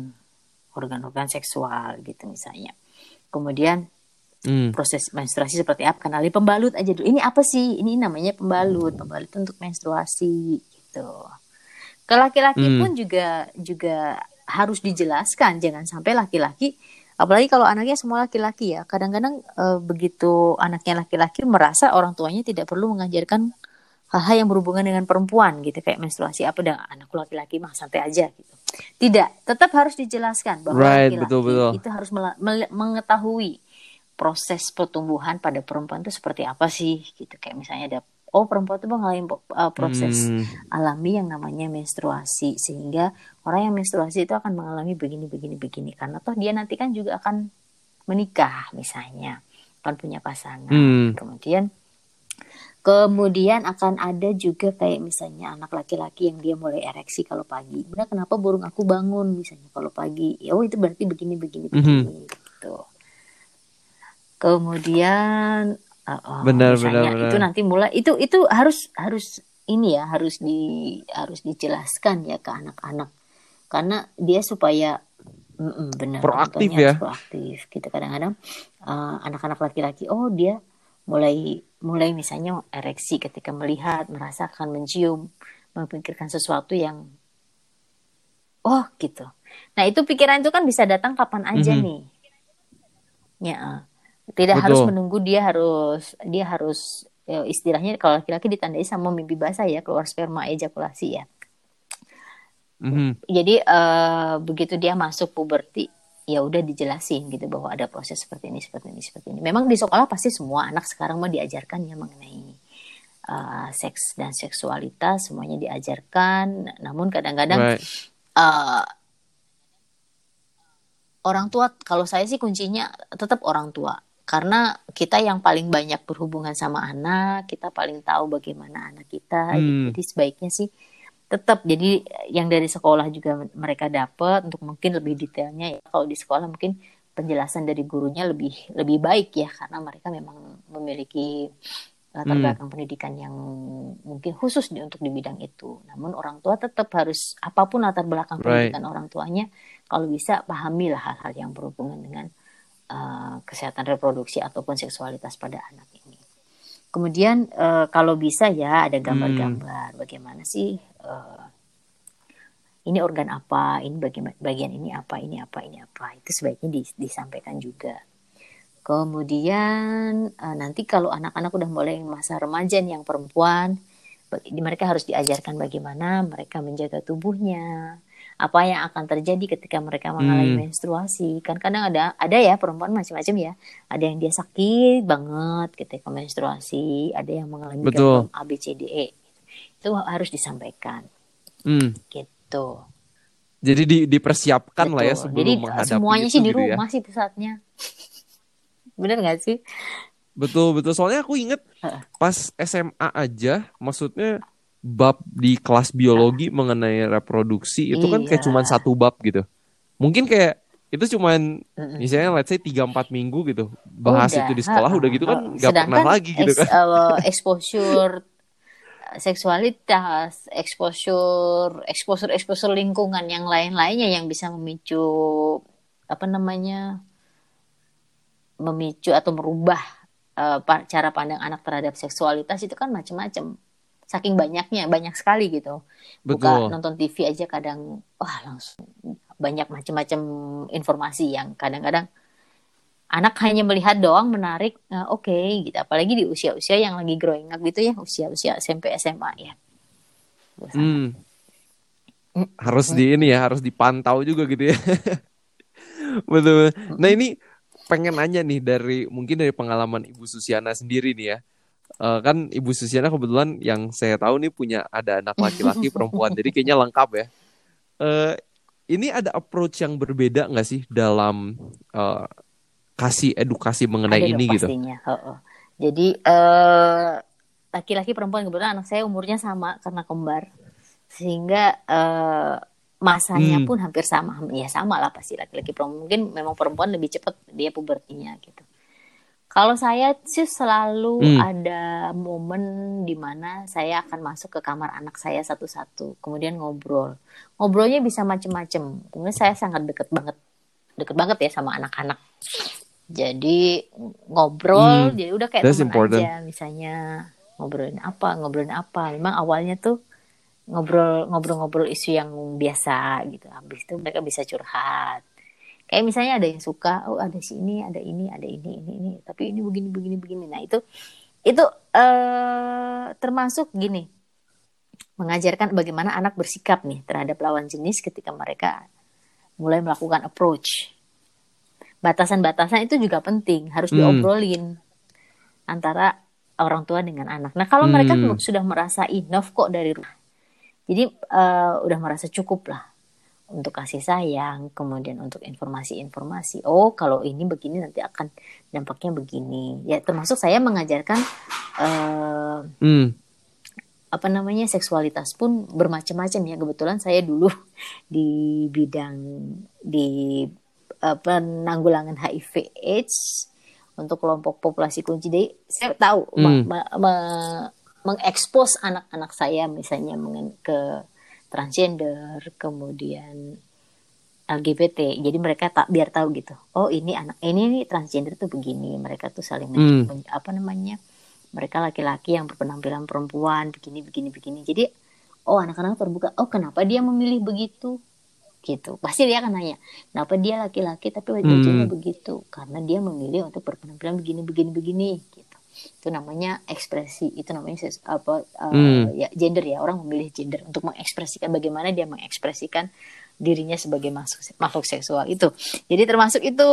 organ-organ seksual gitu misalnya. Kemudian Hmm. proses menstruasi seperti apa? Kenali pembalut aja dulu. Ini apa sih? Ini namanya pembalut. Pembalut untuk menstruasi gitu. Ke laki-laki Hmm. pun juga juga harus dijelaskan. Jangan sampai laki-laki apalagi kalau anaknya semua laki-laki ya. Kadang-kadang eh, begitu anaknya laki-laki merasa orang tuanya tidak perlu mengajarkan hal-hal yang berhubungan dengan perempuan gitu kayak menstruasi. Apa dan anakku laki-laki mah santai aja gitu. Tidak tetap harus dijelaskan bahwa Right, laki-laki betul, betul. itu harus mengetahui proses pertumbuhan pada perempuan itu seperti apa sih gitu. Kayak misalnya ada oh perempuan itu mengalami uh, proses Hmm. alami yang namanya menstruasi sehingga orang yang menstruasi itu akan mengalami begini begini begini. Karena toh dia nanti kan juga akan menikah misalnya akan punya pasangan. Hmm. kemudian kemudian akan ada juga kayak misalnya anak laki-laki yang dia mulai ereksi kalau pagi. Benar kenapa burung aku bangun? misalnya kalau pagi. Ya oh itu berarti begini begini begini gitu. Kemudian uh, Benar, misalnya benar, benar. itu nanti mulai itu itu harus harus ini ya harus di harus dijelaskan ya ke anak-anak karena dia supaya mm-mm, benar Proaktif ya. proaktif gitu kadang-kadang uh, anak-anak laki-laki oh dia mulai mulai misalnya ereksi ketika melihat merasakan mencium memikirkan sesuatu yang oh gitu nah itu pikiran itu kan bisa datang kapan aja Mhm. nih ya uh. tidak harus Betul. menunggu dia harus dia harus ya, istilahnya kalau laki-laki ditandai sama mimpi basah ya keluar sperma ejakulasi ya Mhm. jadi eh, begitu dia masuk puberti ya udah dijelasin gitu bahwa ada proses seperti ini seperti ini seperti ini memang di sekolah pasti semua anak sekarang mau diajarkan ya mengenai eh, seks dan seksualitas semuanya diajarkan namun kadang-kadang Right. eh, orang tua kalau saya sih kuncinya tetap orang tua karena kita yang paling banyak berhubungan sama anak, kita paling tahu bagaimana anak kita. Hmm. Jadi sebaiknya sih tetap jadi yang dari sekolah juga mereka dapat untuk mungkin lebih detailnya ya. Kalau di sekolah mungkin penjelasan dari gurunya lebih lebih baik ya karena mereka memang memiliki latar Hmm. belakang pendidikan yang mungkin khusus di, untuk di bidang itu. Namun orang tua tetap harus apa pun latar belakang Right. pendidikan orang tuanya kalau bisa pahamilah hal-hal yang berhubungan dengan uh, kesehatan reproduksi ataupun seksualitas pada anak ini. Kemudian uh, kalau bisa ya ada gambar-gambar bagaimana sih uh, ini organ apa, ini bagian bagian ini apa, ini apa, ini apa. Itu sebaiknya dis- disampaikan juga. Kemudian uh, nanti kalau anak-anak udah mulai masa remaja nih yang perempuan, mereka harus diajarkan bagaimana mereka menjaga tubuhnya, apa yang akan terjadi ketika mereka mengalami Hmm. menstruasi. Kan kadang ada ada ya perempuan macam-macam ya. Ada yang dia sakit banget ketika menstruasi, ada yang mengalami Betul. gangguan A B C D E. Itu harus disampaikan Hmm. gitu. Jadi di, dipersiapkan lah ya Betul. sebelum Jadi menghadapi semuanya sih di gitu ya. rumah sih pusatnya. Bener gak sih? Betul betul. Soalnya aku inget pas SMA aja, maksudnya bab di kelas biologi mengenai reproduksi itu kan kayak Iya. cuman satu bab gitu. Mungkin kayak itu cuman misalnya let's say 3-4 minggu gitu bahas Udah, itu di sekolah udah gitu kan nggak pernah lagi gitu kan. eh, exposure seksualitas, exposure, exposure, exposure lingkungan yang lain-lainnya yang bisa memicu apa namanya memicu atau merubah pa- cara pandang anak terhadap seksualitas itu kan macam-macam. Saking banyaknya, banyak sekali gitu. Buka Betul. nonton TV aja kadang wah langsung banyak macam-macam informasi yang kadang-kadang anak hanya melihat doang menarik nah, oke gitu apalagi di usia-usia yang lagi growing up gitu ya usia-usia SMP SMA ya Hmm. Harus di ini ya, harus dipantau juga gitu ya. Betul. Nah ini pengen nanya nih dari mungkin dari pengalaman Ibu Susiana sendiri nih ya. Eh, kan Ibu Susiana kebetulan yang saya tahu nih punya ada anak laki-laki perempuan, jadi kayaknya lengkap ya. Eh, ini ada approach yang berbeda nggak sih dalam eh, kasih edukasi mengenai ada ini gitu? pastinya Heeh. jadi eh, laki-laki perempuan kebetulan anak saya umurnya sama karena kembar sehingga eh, masanya Hmm. pun hampir sama ya sama lah pasti laki-laki perempuan mungkin memang perempuan lebih cepat dia pubertinya gitu kalau saya sih selalu Hmm. ada momen di mana saya akan masuk ke kamar anak saya satu-satu kemudian ngobrol. Ngobrolnya bisa macem-macem. Kemudian saya sangat deket banget deket banget ya sama anak-anak. Jadi ngobrol Hmm, jadi udah kayak that's teman important. aja misalnya. Ngobrolin apa ngobrolin apa. Memang awalnya tuh ngobrol ngobrol-ngobrol isu yang biasa gitu. Habis itu mereka bisa curhat kayak misalnya ada yang suka oh ada si ini ada ini ada ini ini ini. Tapi ini begini begini begini. Nah itu itu eh termasuk gini mengajarkan bagaimana anak bersikap nih terhadap lawan jenis ketika mereka mulai melakukan approach. Batasan-batasan itu juga penting harus Hmm. diobrolin antara orang tua dengan anak. Nah kalau mereka Hmm. sudah merasa enough kok dari rumah jadi eh, udah merasa cukup lah untuk kasih sayang, kemudian untuk informasi-informasi. Oh, kalau ini begini nanti akan dampaknya begini. Ya, termasuk saya mengajarkan eh, Hmm. apa namanya seksualitas pun bermacam-macam ya. Kebetulan saya dulu di bidang di eh, penanggulangan HIV/AIDS untuk kelompok populasi kunci. Jadi saya tahu Hmm. me- me- mengekspos anak-anak saya misalnya mengen- ke transgender, kemudian LGBT. Jadi mereka tak biar tahu gitu. Oh ini anak ini nih transgender tuh begini. Mereka tuh saling men- Hmm. men- apa namanya? Mereka laki-laki yang berpenampilan perempuan begini begini begini. Jadi oh anak-anak terbuka. Oh kenapa dia memilih begitu? Gitu. Pasti dia akan nanya. Kenapa dia laki-laki tapi wajahnya Hmm. begitu? Karena dia memilih untuk berpenampilan begini begini begini. Itu namanya ekspresi. Itu namanya apa? uh, Hmm. ya gender ya. Orang memilih gender untuk mengekspresikan bagaimana dia mengekspresikan dirinya sebagai makhluk, makhluk seksual itu. Jadi termasuk itu.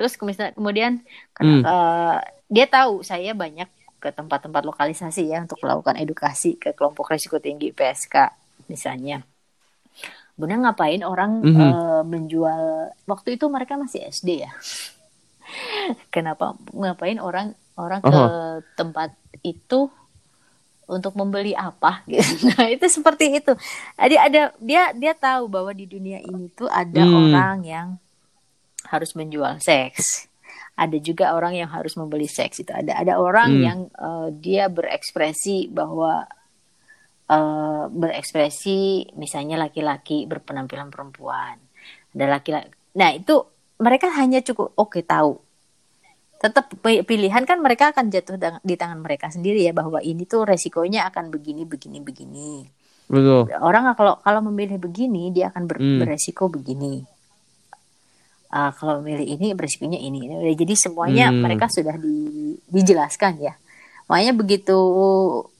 Terus kemudian karena, Hmm. eh, dia tahu saya banyak ke tempat-tempat lokalisasi ya untuk melakukan edukasi ke kelompok risiko tinggi PSK misalnya. Bunda ngapain orang Mhm. eh, menjual waktu itu mereka masih SD ya. kenapa ngapain orang orang ke tempat itu untuk membeli apa gitu. Nah, itu seperti itu. Jadi ada dia dia tahu bahwa di dunia ini tuh ada Hmm. orang yang harus menjual seks. Ada juga orang yang harus membeli seks itu. Ada ada orang Hmm. yang eh, dia berekspresi bahwa eh, berekspresi misalnya laki-laki berpenampilan perempuan. Ada laki-laki. Nah, itu mereka hanya cukup oke tahu tetap pi- pilihan kan mereka akan jatuh di tangan mereka sendiri ya bahwa ini tuh resikonya akan begini begini begini Betul. orang kalau kalau memilih begini dia akan ber- Hmm. beresiko begini Ah, kalau memilih ini beresikonya ini Nah, jadi semuanya Hmm. mereka sudah di- dijelaskan ya makanya begitu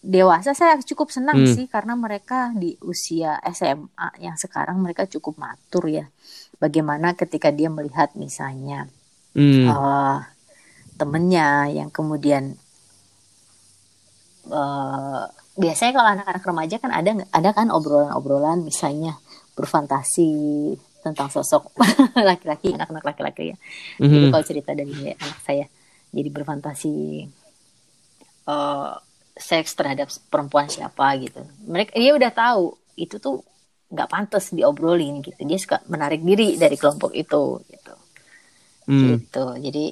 dewasa saya cukup senang Hmm. sih karena mereka di usia SMA yang sekarang mereka cukup matur ya bagaimana ketika dia melihat misalnya Hmm. eh, temennya yang kemudian eh, biasanya kalau anak-anak remaja kan ada ada kan obrolan-obrolan misalnya berfantasi tentang sosok laki-laki anak-anak laki-laki ya. Itu Mhm. kalau cerita dari anak saya jadi berfantasi eh, seks terhadap perempuan siapa gitu. Mereka dia udah tahu itu tuh nggak pantas diobrolin gitu. Dia suka menarik diri dari kelompok itu gitu. Hmm. gitu. Jadi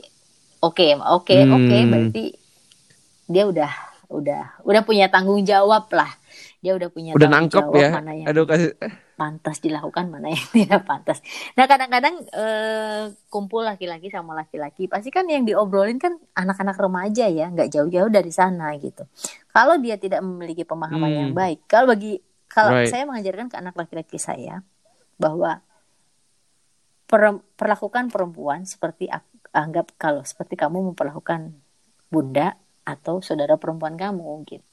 oke oke Hmm. oke berarti dia udah udah udah punya tanggung jawab lah dia udah punya Udah tanggung nangkep jawab ya. mana yang Aduh kasih. pantas dilakukan mana yang tidak pantas nah kadang-kadang eh, kumpul laki-laki sama laki-laki pasti kan yang diobrolin kan anak-anak remaja ya nggak jauh-jauh dari sana gitu kalau dia tidak memiliki pemahaman Hmm. yang baik kalau bagi kalau Right. saya mengajarkan ke anak laki-laki saya bahwa per- perlakukan perempuan seperti anggap kalau seperti kamu memperlakukan bunda atau saudara perempuan kamu gitu.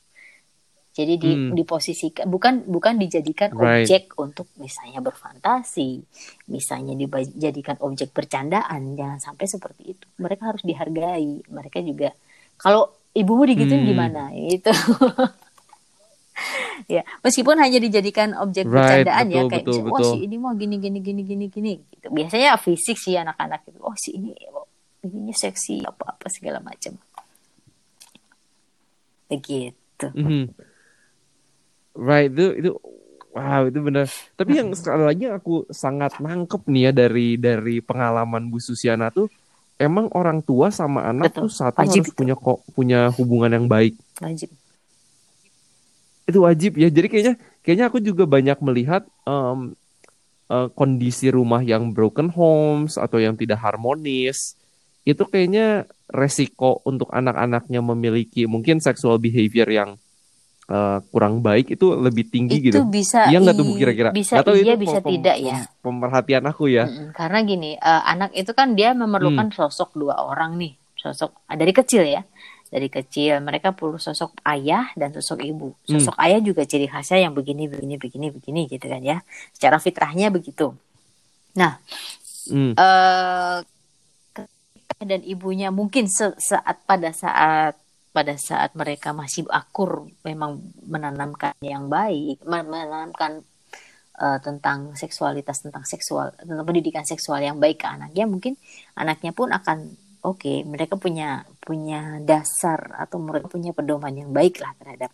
Jadi di Hmm. diposisikan bukan bukan dijadikan Right. objek untuk misalnya berfantasi, misalnya dijadikan objek bercandaan, jangan sampai seperti itu. Mereka harus dihargai. Mereka juga kalau ibumu digituin Hmm. gimana? Itu. ya, meskipun hanya dijadikan objek Right, bercandaan ya betul, kayak betul, misalnya, oh betul. si ini mau gini gini gini gini gini gitu. Biasanya fisik sih anak-anak itu. Oh si ini oh, ini seksi apa-apa segala macam. Begitu. Mhm. Right itu itu wow itu benar. Tapi yang sekali lagi aku sangat nangkep nih ya dari dari pengalaman Bu Susiana tuh emang orang tua sama anak Betul. tuh satu Wajib harus itu. punya kok punya hubungan yang baik. Wajib. Itu wajib ya. Jadi kayaknya kayaknya aku juga banyak melihat em, eh, kondisi rumah yang broken homes atau yang tidak harmonis itu kayaknya resiko untuk anak-anaknya memiliki mungkin sexual behavior yang eh, kurang baik itu lebih tinggi itu gitu. bisa Iya nggak tuh kira-kira? Bisa tahu iya itu bisa pem- tidak ya. Pemerhatian aku ya. Mm-mm. Karena gini, eh, anak itu kan dia memerlukan Hmm. sosok dua orang nih, sosok ah, dari kecil ya, dari kecil mereka perlu sosok ayah dan sosok ibu. Hmm. Sosok ayah juga ciri khasnya yang begini, begini, begini, begini gitu kan ya. Secara fitrahnya begitu. Nah, Hmm. ketika dan ibunya mungkin se- saat pada saat pada saat mereka masih akur memang menanamkan yang baik, men- menanamkan eh, tentang seksualitas tentang seksual tentang pendidikan seksual yang baik ke anaknya mungkin anaknya pun akan oke mereka punya punya dasar atau mereka punya pedoman yang baik lah terhadap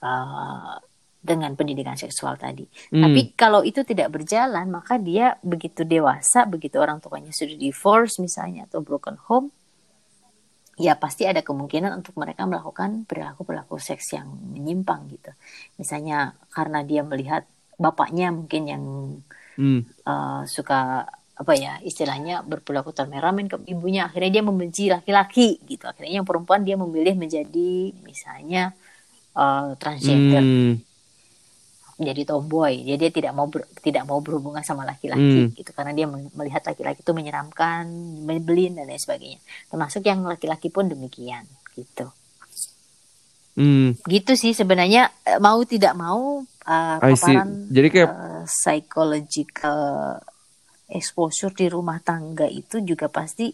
eh, dengan pendidikan seksual tadi. Hmm. Tapi kalau itu tidak berjalan, maka dia begitu dewasa, begitu orang tuanya sudah divorce misalnya atau broken home, ya pasti ada kemungkinan untuk mereka melakukan perilaku-perilaku seks yang menyimpang gitu. Misalnya karena dia melihat bapaknya mungkin yang Hmm. eh, suka apa ya istilahnya berperilaku temperamen ke ibunya akhirnya dia membenci laki-laki gitu akhirnya yang perempuan dia memilih menjadi misalnya eh, transgender Hmm. jadi tomboy jadi dia tidak mau ber- tidak mau berhubungan sama laki-laki Hmm. gitu karena dia mel- melihat laki-laki itu menyeramkan menyebelin dan lain sebagainya termasuk yang laki-laki pun demikian gitu Hmm. gitu sih sebenarnya eh, mau tidak mau see. paparan Jadi kayak eh, psychological exposure di rumah tangga itu juga pasti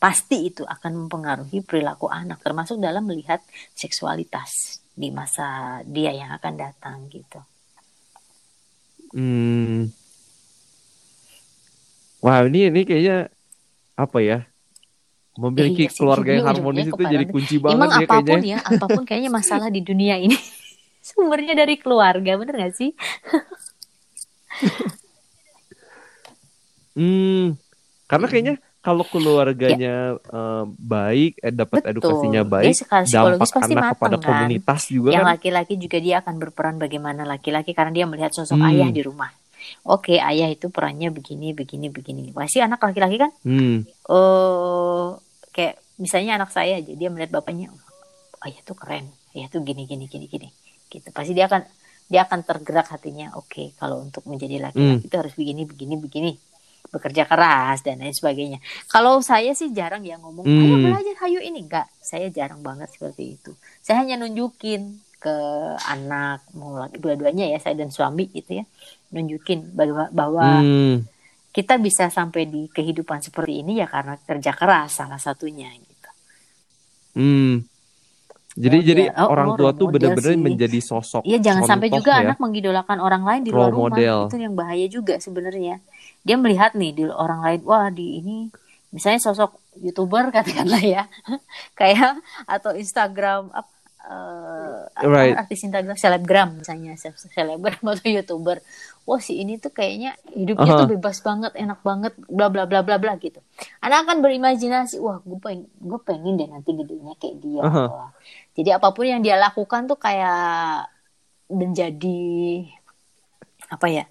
pasti itu akan mempengaruhi perilaku anak termasuk dalam melihat seksualitas di masa dia yang akan datang gitu. Hmm. Wah, ini ini kayaknya apa ya? memiliki Iya sih, keluarga yang harmonis itu kepada- jadi kunci banget Emang ya apa pun kayaknya. ya, apa pun kayaknya masalah di dunia ini sumbernya dari keluarga, bener gak sih? Hmm, karena kayaknya kalau keluarganya eh, baik, eh, dapat edukasinya Dia baik, secara dampak pasti anak matang kepada kan. komunitas juga Yang kan. laki-laki juga dia akan berperan bagaimana laki-laki karena dia melihat sosok Hmm. ayah di rumah. Oke, ayah itu perannya begini, begini, begini. Pasti anak laki-laki kan, Hmm, oh kayak misalnya anak saya aja, dia melihat bapaknya, "Oh, ayah tuh keren, ayah tuh gini, gini, gini, gini. Gitu. Pasti dia akan dia akan tergerak hatinya. Oke, kalau untuk menjadi laki-laki itu harus begini, begini, begini. Bekerja keras dan lain sebagainya. Kalau saya sih jarang ya ngomong, ayo Hmm. belajar, ayo ini enggak. Saya jarang banget seperti itu. Saya hanya nunjukin ke anak mau dua-duanya ya saya dan suami gitu ya nunjukin bahwa bahwa hmm, kita bisa sampai di kehidupan seperti ini ya karena kerja keras salah satunya gitu. hmm. Jadi Model. jadi Oh, orang tua tuh benar-benar menjadi sosok. Iya jangan sampai juga ya. anak mengidolakan orang lain di luar Role rumah model. itu yang bahaya juga sebenarnya. Dia melihat nih di orang lain wah di ini misalnya sosok youtuber katakanlah ya kayak atau Instagram apa eh, apa, Right. artis Instagram selebgram misalnya se- selebgram atau youtuber wah si ini tuh kayaknya hidupnya Aha. tuh bebas banget enak banget bla bla bla bla bla gitu anak akan berimajinasi wah gue pengen gue pengen deh nanti gedenya kayak dia Aha. Wah. jadi apa pun yang dia lakukan tuh kayak menjadi apa ya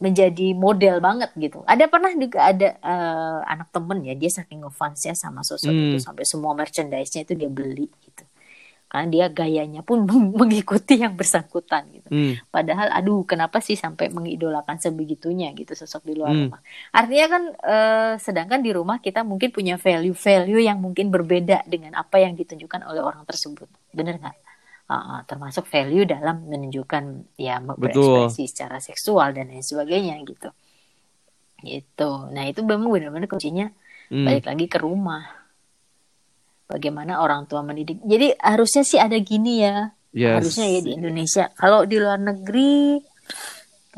menjadi model banget gitu. Ada pernah juga ada eh, anak temen ya dia saking ngefansnya sama sosok Hmm. itu sampai semua merchandise-nya itu dia beli gitu. Karena dia gayanya pun mengikuti yang bersangkutan gitu. Hmm, Padahal aduh kenapa sih sampai mengidolakan sebegitunya gitu sosok di luar Hmm. rumah. Artinya kan eh, sedangkan di rumah kita mungkin punya value-value yang mungkin berbeda dengan apa yang ditunjukkan oleh orang tersebut. Bener nggak? Ah, termasuk value dalam menunjukkan ya Betul. berekspresi secara seksual dan lain sebagainya gitu. Gitu. Nah itu memang benar-benar kuncinya hmm. balik lagi ke rumah. Bagaimana orang tua mendidik. Jadi harusnya sih ada gini ya Yes. harusnya ya di Indonesia. Kalau di luar negeri,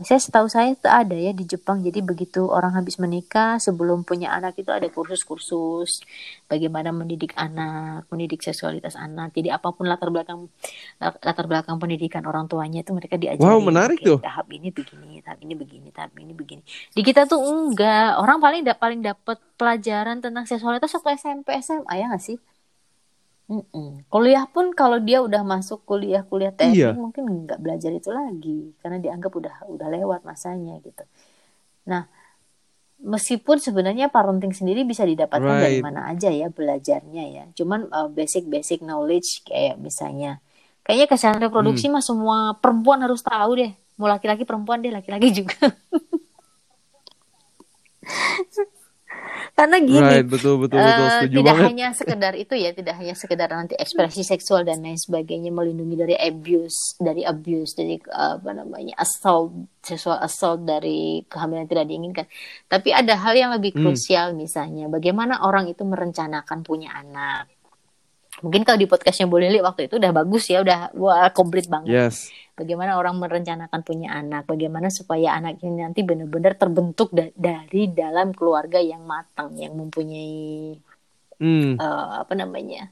saya setahu saya itu ada ya di Jepang. Jadi begitu orang habis menikah, sebelum punya anak itu ada kursus-kursus bagaimana mendidik anak, mendidik seksualitas anak. Jadi apa pun latar belakang latar belakang pendidikan orang tuanya itu mereka diajarin. Wow, menarik tuh. Tahap ini begini, tahap ini begini, tahap ini begini. Di kita tuh enggak. Orang paling da- paling dapat pelajaran tentang seksualitas waktu SMP, SMA ya nggak sih? Mm-mm. Kuliah pun kalau dia udah masuk kuliah-kuliah Iya. teknik mungkin nggak belajar itu lagi karena dianggap udah udah lewat masanya gitu. Nah, meskipun sebenarnya parenting sendiri bisa didapatkan dari Right. mana aja ya belajarnya ya. Cuman uh, basic-basic knowledge kayak misalnya kayaknya kesehatan reproduksi Hmm. mah semua perempuan harus tahu deh. Mau laki-laki perempuan deh, laki-laki juga. Karena gini, Right, betul betul betul Eh, setuju tidak banget. hanya sekedar itu ya, tidak hanya sekedar nanti ekspresi seksual dan lain sebagainya melindungi dari abuse, dari abuse, dari eh, apa namanya assault, seksual assault dari kehamilan tidak diinginkan. Tapi ada hal yang lebih Hmm. krusial misalnya, bagaimana orang itu merencanakan punya anak. Mungkin kalau di podcastnya Bu Lili waktu itu udah bagus ya, udah wah komplit banget Yes. bagaimana orang merencanakan punya anak, bagaimana supaya anak ini nanti benar-benar terbentuk da- dari dalam keluarga yang matang, yang mempunyai Hmm. eh, apa namanya,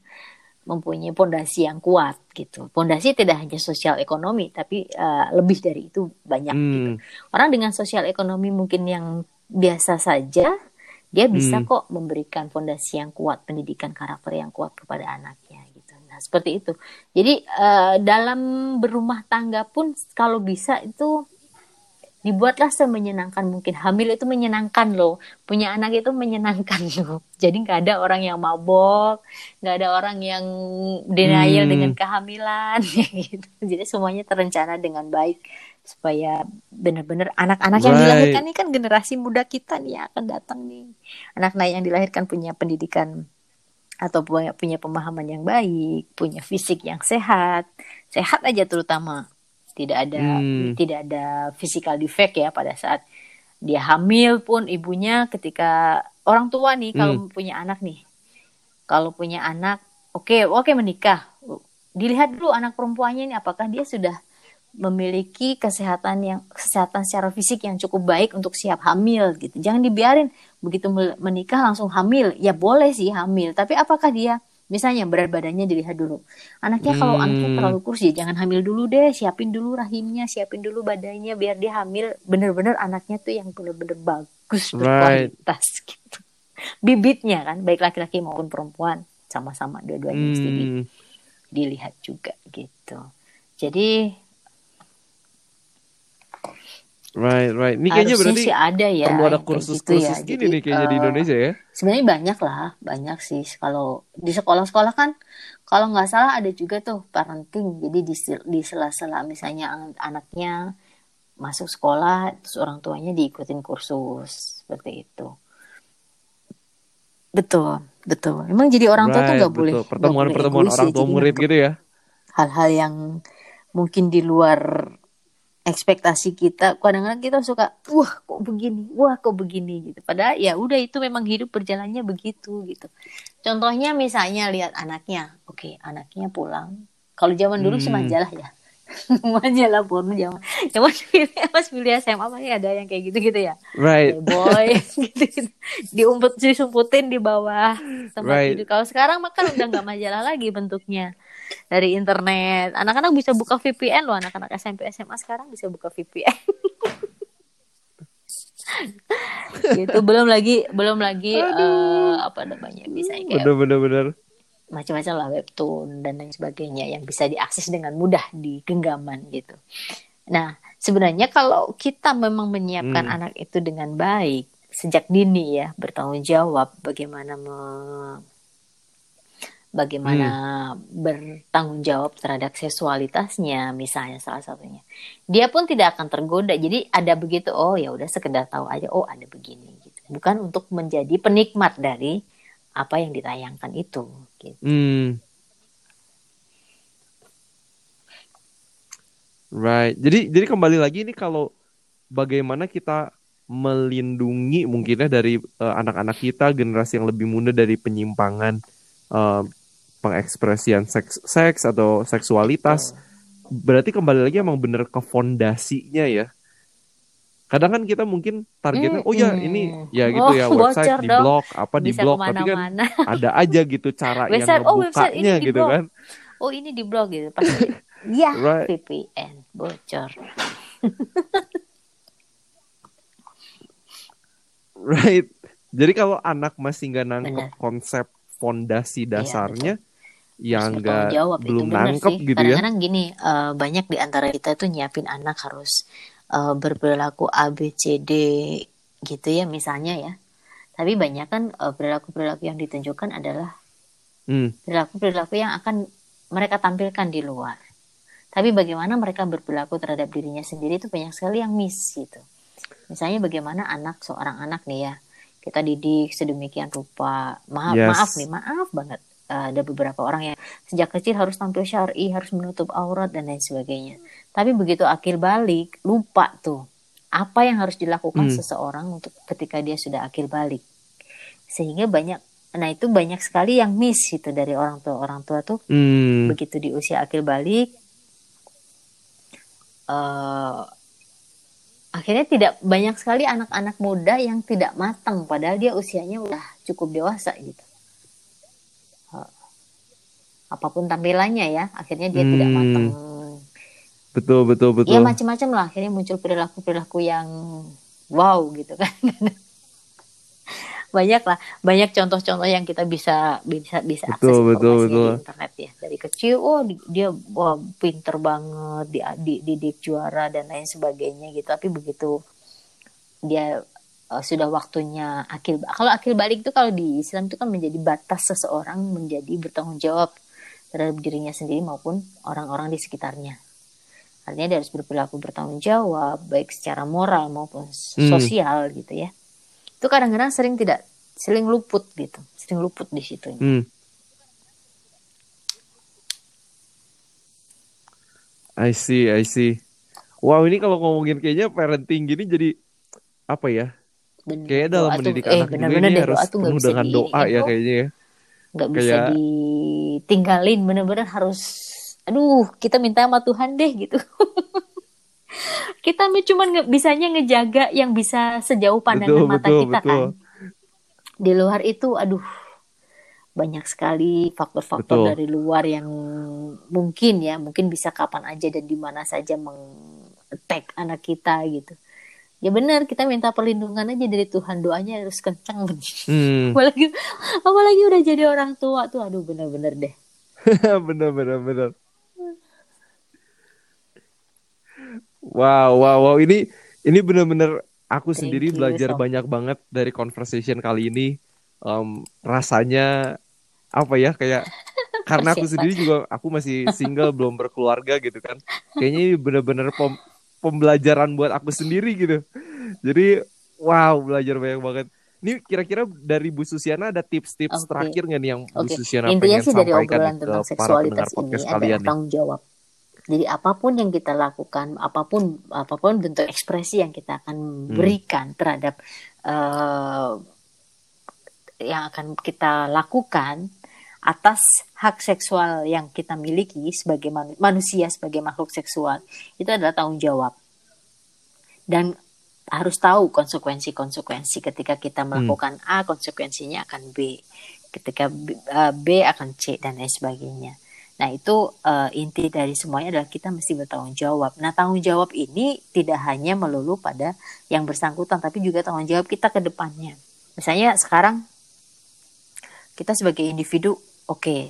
mempunyai pondasi yang kuat gitu. Pondasi tidak hanya sosial ekonomi, tapi eh, lebih dari itu banyak. gitu. Hmm. Orang dengan sosial ekonomi mungkin yang biasa saja, dia bisa Hmm. kok memberikan fondasi yang kuat, pendidikan karakter yang kuat kepada anaknya gitu. Nah, seperti itu. Jadi eh, dalam berumah tangga pun kalau bisa itu dibuatlah semenyenangkan mungkin. Hamil itu menyenangkan loh. Punya anak itu menyenangkan loh. Jadi nggak ada orang yang mabok, nggak ada orang yang denial Hmm. dengan kehamilan gitu. Jadi semuanya terencana dengan baik supaya benar-benar anak-anak yang dilahirkan ini kan generasi muda kita nih yang akan datang nih. Anak-anak yang dilahirkan punya pendidikan atau punya, punya pemahaman yang baik, punya fisik yang sehat, sehat aja terutama. Tidak ada Hmm. tidak ada physical defect ya pada saat dia hamil pun ibunya ketika orang tua nih kalau punya anak nih. Kalau punya anak oke oke menikah. Dilihat dulu anak perempuannya ini apakah dia sudah memiliki kesehatan yang kesehatan secara fisik yang cukup baik untuk siap hamil gitu. Jangan dibiarin begitu menikah langsung hamil. Ya boleh sih hamil, tapi apakah dia misalnya berat badannya dilihat dulu. Anaknya kalau Hmm. anaknya terlalu kurus ya jangan hamil dulu deh, siapin dulu rahimnya, siapin dulu badannya biar dia hamil bener-bener anaknya tuh yang bener-bener bagus Right. berkualitas gitu. Bibitnya kan baik laki-laki maupun perempuan sama-sama dua-duanya mesti di- Hmm. dilihat juga gitu. Jadi Right, right. Ini kayaknya harusnya berarti sih ada ya perlu ada kursus-kursus gitu ya. gini Jadi, nih kayaknya di eh, Indonesia ya. Sebenarnya banyak lah, banyak sih. Kalau di sekolah-sekolah kan, kalau nggak salah ada juga tuh parenting. Jadi di, di sela-sela misalnya an- anaknya masuk sekolah, terus orang tuanya diikutin kursus seperti itu. Betul, betul. Emang jadi orang tua tuh nggak boleh Pertemuan-pertemuan egois orang ya. tua Jadi murid nangkep gitu ya. hal-hal yang mungkin di luar ekspektasi kita kadang-kadang kita suka wah kok begini? Wah kok begini? Gitu. Padahal ya udah itu memang hidup berjalannya begitu gitu. Contohnya misalnya lihat anaknya. Oke anaknya pulang. Kalau zaman dulu sih Hmm. majalah ya. Majalah porno zaman. Zaman pas pilih SMA masih ada yang kayak gitu gitu ya. Right. boy gitu, gitu. diumpet disumputin di bawah tempat Right. tidur. Kalau sekarang mah kan udah nggak majalah lagi bentuknya dari internet anak-anak bisa buka VPN loh anak-anak SMP SMA sekarang bisa buka VPN gitu belum lagi belum lagi eh, apa namanya bisa kayak Bener-bener bener. macam-macam lah webtoon dan lain sebagainya yang bisa diakses dengan mudah di genggaman gitu. Nah, sebenarnya kalau kita memang menyiapkan Hmm. anak itu dengan baik sejak dini ya, bertanggung jawab bagaimana me- bagaimana bertanggung jawab terhadap seksualitasnya misalnya salah satunya. Dia pun tidak akan tergoda. Jadi ada begitu, oh ya udah sekedar tahu aja, oh ada begini gitu. Bukan untuk menjadi penikmat dari apa yang ditayangkan itu gitu. Hmm. Right. Jadi jadi kembali lagi nih kalau bagaimana kita melindungi mungkinnya dari eh, anak-anak kita generasi yang lebih muda dari penyimpangan eh, pengekspresian seks seks atau seksualitas. Berarti kembali lagi emang bener ke fondasinya ya. Kadang kan kita mungkin targetnya oh ya Mm-mm. ini ya gitu Oh, ya website di blog apa di blog tapi kan ada aja gitu cara yang Website, oh, website ini ngebukanya di gitu blog. kan. Oh ini di blog gitu pasti. ya Right. VPN bocor. Right. Jadi kalau anak masih nggak nangkep konsep fondasi Iya, dasarnya, Harus yang bertanggung nggak jawab itu belum benar nangkep sih. gitu ya. Kadang-kadang gini eh, banyak di antara kita tuh nyiapin anak harus eh, berperilaku A B C D gitu ya misalnya ya. Tapi banyak kan eh, perilaku-perilaku yang ditunjukkan adalah Hmm. perilaku-perilaku yang akan mereka tampilkan di luar. Tapi bagaimana mereka berperilaku terhadap dirinya sendiri itu banyak sekali yang miss gitu. Misalnya bagaimana anak seorang anak nih ya kita didik sedemikian rupa. Maaf Yes. maaf nih maaf banget. Eh, ada beberapa orang yang sejak kecil harus tampil syar'i, harus menutup aurat dan lain sebagainya. Tapi begitu akil balik lupa tuh apa yang harus dilakukan Hmm. seseorang untuk ketika dia sudah akil balik. Sehingga banyak Nah itu banyak sekali yang miss gitu dari orang tua orang tua tuh Hmm. begitu di usia akil balik eh akhirnya tidak banyak sekali anak-anak muda yang tidak matang padahal dia usianya udah cukup dewasa gitu apa pun tampilannya ya akhirnya dia tidak Hmm. matang Betul betul betul. ya macam-macam lah akhirnya muncul perilaku perilaku yang wow gitu kan banyak lah banyak contoh-contoh yang kita bisa bisa bisa akses Betul, betul, betul. di internet ya dari kecil oh di- dia wah pinter banget di, di didik juara dan lain sebagainya gitu tapi begitu dia eh, sudah waktunya akil kalau akil balik itu kalau di Islam itu kan menjadi batas seseorang menjadi bertanggung jawab terhadap dirinya sendiri maupun orang-orang di sekitarnya artinya dia harus berperilaku bertanggung jawab baik secara moral maupun Hmm. sosial gitu ya itu kadang-kadang sering tidak sering luput gitu sering luput di situ Hmm. I see, I see. Wow, ini kalau ngomongin kayaknya parenting gini jadi apa ya? Bener, Kayaknya dalam doa tuh- mendidik eh, anak juga bener-bener ini deh, harus penuh dengan di- doa ya kayaknya ya. nggak bisa Kayak- ditinggalin bener-bener harus aduh kita minta sama Tuhan deh gitu. Kita cuma nge bisanya ngejaga yang bisa sejauh pandangan betul, mata betul, kita betul. kan di luar itu aduh banyak sekali faktor-faktor dari luar yang mungkin ya mungkin bisa kapan aja dan di mana saja meng-attack anak kita gitu ya benar kita minta perlindungan aja dari Tuhan doanya harus kencang hmm. apalagi apalagi udah jadi orang tua tuh aduh bener-bener deh. Bener-bener bener wow wow wow. Ini ini bener-bener aku Thank sendiri belajar so. banyak banget dari conversation kali ini. Um, rasanya apa ya kayak karena aku sendiri juga aku masih single belum berkeluarga gitu kan. Kayaknya ini bener-bener pembelajaran buat aku sendiri gitu jadi wow belajar banyak banget ini kira-kira dari Bu Susiana ada tips-tips okay. terakhir nggak nih yang okay. Bu Susiana Intinya pengen sih dari sampaikan ke para pendengar podcast ini kalian tanggung jawab jadi apa pun yang kita lakukan, apa pun apa pun bentuk ekspresi yang kita akan hmm. berikan hmm. terhadap uh, yang akan kita lakukan atas hak seksual yang kita miliki sebagai manusia sebagai makhluk seksual itu adalah tanggung jawab dan harus tahu konsekuensi-konsekuensi ketika kita melakukan hmm. A konsekuensinya akan B ketika B, B akan C dan lain sebagainya Nah, itu uh, inti dari semuanya adalah kita mesti bertanggung jawab. Nah, tanggung jawab ini tidak hanya melulu pada yang bersangkutan, tapi juga tanggung jawab kita ke depannya. Misalnya sekarang kita sebagai individu, oke, okay,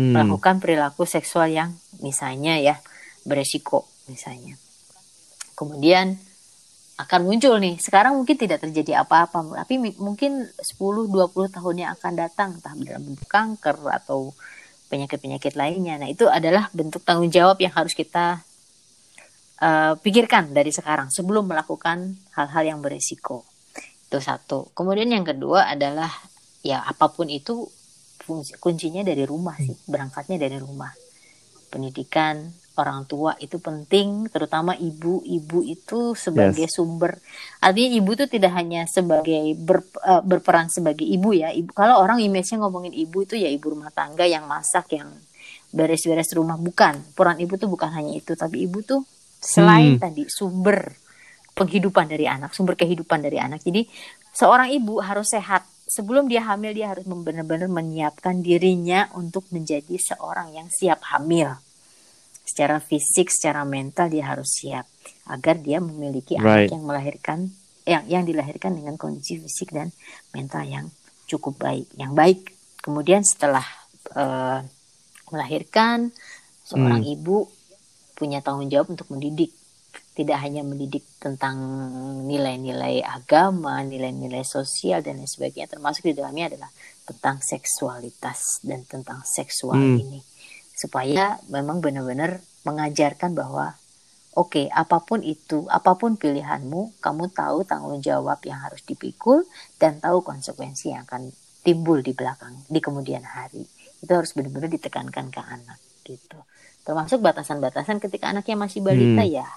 hmm. melakukan perilaku seksual yang misalnya ya beresiko misalnya. Kemudian akan muncul nih. Sekarang mungkin tidak terjadi apa-apa, tapi mungkin 10-20 tahun yang akan datang, entah dalam bentuk kanker atau penyakit-penyakit lainnya. Nah, itu adalah bentuk tanggung jawab yang harus kita uh, pikirkan dari sekarang sebelum melakukan hal-hal yang beresiko. Itu satu. Kemudian yang kedua adalah ya apa pun itu fungsi, kuncinya dari rumah sih, berangkatnya dari rumah. Pendidikan, orang tua itu penting, terutama ibu. Ibu itu sebagai yes. sumber. Artinya ibu itu tidak hanya sebagai ber, uh, berperan sebagai ibu ya. Ibu kalau orang image-nya ngomongin ibu itu ya ibu rumah tangga yang masak, yang beres-beres rumah bukan. Peran ibu tuh bukan hanya itu, tapi ibu tuh selain hmm. tadi sumber penghidupan dari anak, sumber kehidupan dari anak. Jadi seorang ibu harus sehat. Sebelum dia hamil dia harus benar-benar menyiapkan dirinya untuk menjadi seorang yang siap hamil secara fisik, secara mental dia harus siap agar dia memiliki right. anak yang melahirkan yang yang dilahirkan dengan kondisi fisik dan mental yang cukup baik, yang baik. Kemudian setelah uh, melahirkan seorang hmm. ibu punya tanggung jawab untuk mendidik tidak hanya mendidik tentang nilai-nilai agama, nilai-nilai sosial dan lain sebagainya, termasuk di dalamnya adalah tentang seksualitas dan tentang seksual hmm. ini. Supaya memang benar-benar mengajarkan bahwa oke okay, apa pun itu apa pun pilihanmu kamu tahu tanggung jawab yang harus dipikul dan tahu konsekuensi yang akan timbul di belakang di kemudian hari. Itu harus benar-benar ditekankan ke anak gitu. Termasuk batasan-batasan ketika anaknya masih balita hmm. ya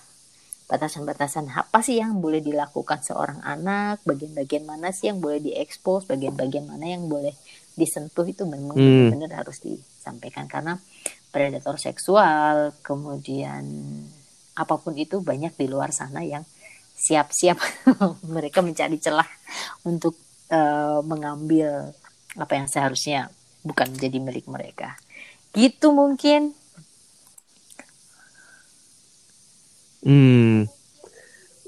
batasan-batasan apa sih yang boleh dilakukan seorang anak bagian-bagian mana sih yang boleh diekspos bagian-bagian mana yang boleh disentuh itu memang hmm. benar-benar harus disampaikan karena predator seksual, kemudian apa pun itu banyak di luar sana yang siap-siap mereka mencari celah untuk uh, mengambil apa yang seharusnya bukan menjadi milik mereka. Gitu mungkin. Hmm.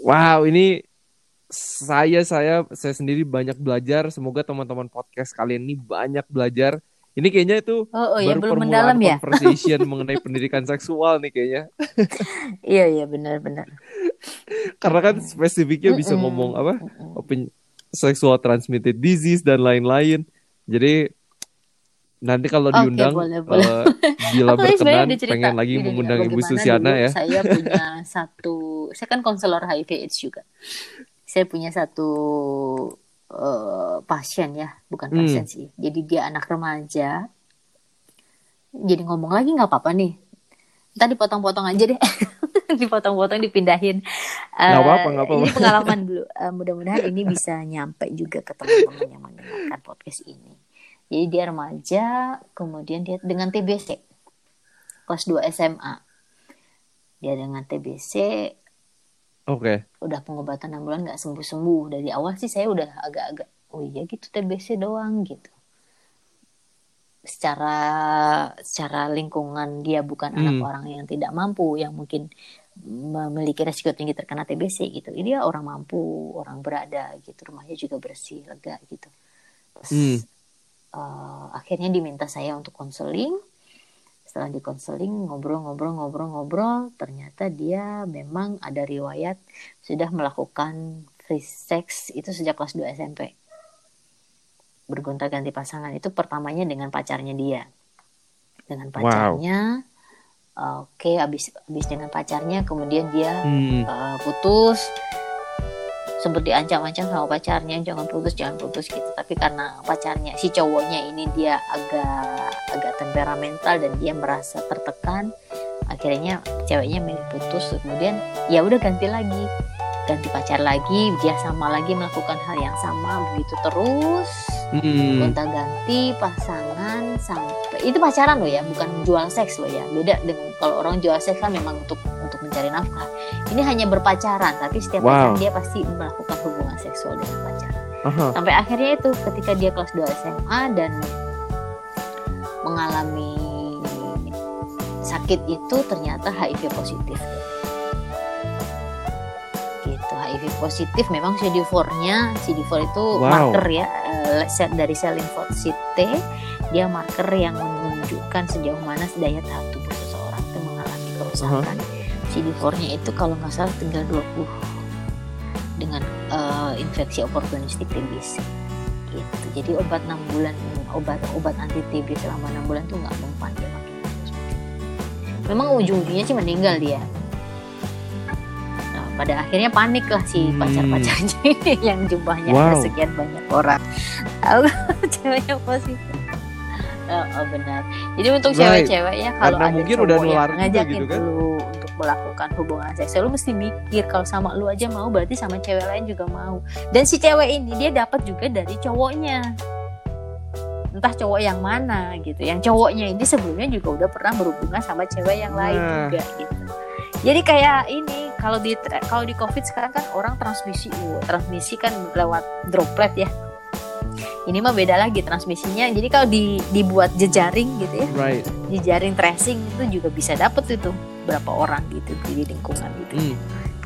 Wow, ini saya saya saya sendiri banyak belajar. Semoga teman-teman podcast kalian ini banyak belajar ini kayaknya itu oh, oh, ya, baru belum mendalam ya conversation mengenai pendidikan seksual nih kayaknya. iya iya benar-benar. Karena kan spesifiknya bisa mm -mm. ngomong apa? Open sexual transmitted disease dan lain-lain. Jadi nanti kalau diundang boleh, boleh. Uh, bila berkenan pengen lagi mengundang Ibu Susiana ya. Saya punya satu, saya kan konselor HIV AIDS juga. Saya punya satu uh, pasien ya, bukan hmm. pasien hmm. sih. Jadi dia anak remaja. Jadi ngomong lagi nggak apa-apa nih. Tadi potong-potong aja deh. Dipotong-potong dipindahin. Uh, gak apa-apa, gak apa-apa. Ini pengalaman dulu. Uh, mudah-mudahan ini bisa nyampe juga ke teman-teman yang mendengarkan podcast ini. Jadi dia remaja, kemudian dia dengan TBC. kelas 2 SMA. Dia dengan TBC Oke. udah pengobatan 6 bulan nggak sembuh-sembuh. Dari awal sih saya udah agak-agak oh iya gitu TBC doang gitu. Secara secara lingkungan dia bukan Hmm. anak orang yang tidak mampu yang mungkin memiliki resiko tinggi terkena TBC gitu. Dia orang mampu, orang berada gitu. Rumahnya juga bersih, lega gitu. Terus Hmm. Eh, akhirnya diminta saya untuk konseling. Setelah dikonseling ngobrol-ngobrol-ngobrol-ngobrol, ternyata dia memang ada riwayat sudah melakukan free sex itu sejak kelas 2 SMP. Bergonta-ganti pasangan itu pertamanya dengan pacarnya dia. Dengan pacarnya oke habis habis dengan pacarnya kemudian dia Hmm. uh, putus sempat diancam-ancam sama pacarnya jangan putus jangan putus gitu. Tapi karena pacarnya si cowoknya ini dia agak agak temperamental dan dia merasa tertekan akhirnya ceweknya milih putus. Kemudian ya udah ganti lagi. Ganti pacar lagi dia sama lagi melakukan hal yang sama begitu terus. Hmm. gonta ganti pasangan sampai itu pacaran loh ya bukan jual seks loh ya. Beda dengan kalau orang jual seks kan memang untuk untuk mencari nafkah ini hanya berpacaran tapi setiap Wow. pacaran dia pasti melakukan hubungan seksual dengan pacar Aha. sampai akhirnya itu ketika dia kelas 2 SMA dan mengalami sakit itu ternyata HIV positif gitu HIV positif memang CD4-nya CD4 itu Wow. marker ya eh, dari sel limfosit T dia marker yang menunjukkan sejauh mana daya tahan tubuh mengalami kerusakan CD4-nya itu kalau nggak salah tinggal 20 dengan eh, infeksi oportunistik TBC gitu. Jadi obat 6 bulan obat obat anti TB selama 6 bulan tuh nggak mempan dia makin memang ujung-ujungnya sih meninggal dia. Nah, pada akhirnya panik lah si Hmm. pacar-pacarnya ini yang jumlahnya Wow. ada sekian banyak orang. Tahu cewek yang positif Oh, oh, benar. Jadi untuk Right. cewek-cewek ya kalau Karena ada mungkin udah yang nular ngajakin gitu kan. lu untuk melakukan hubungan seksual, lu mesti mikir kalau sama lu aja mau berarti sama cewek lain juga mau. Dan si cewek ini dia dapat juga dari cowoknya. Entah cowok yang mana gitu. Yang cowoknya ini sebelumnya juga udah pernah berhubungan sama cewek yang lain Nah. juga gitu. Jadi kayak ini kalau di kalau di Covid sekarang kan orang transmisi transmisi kan lewat droplet ya. Ini mah beda lagi transmisinya. Jadi kalau di, dibuat jejaring gitu ya, Right. jejaring tracing itu juga bisa dapet itu berapa orang gitu di lingkungan gitu. Hmm.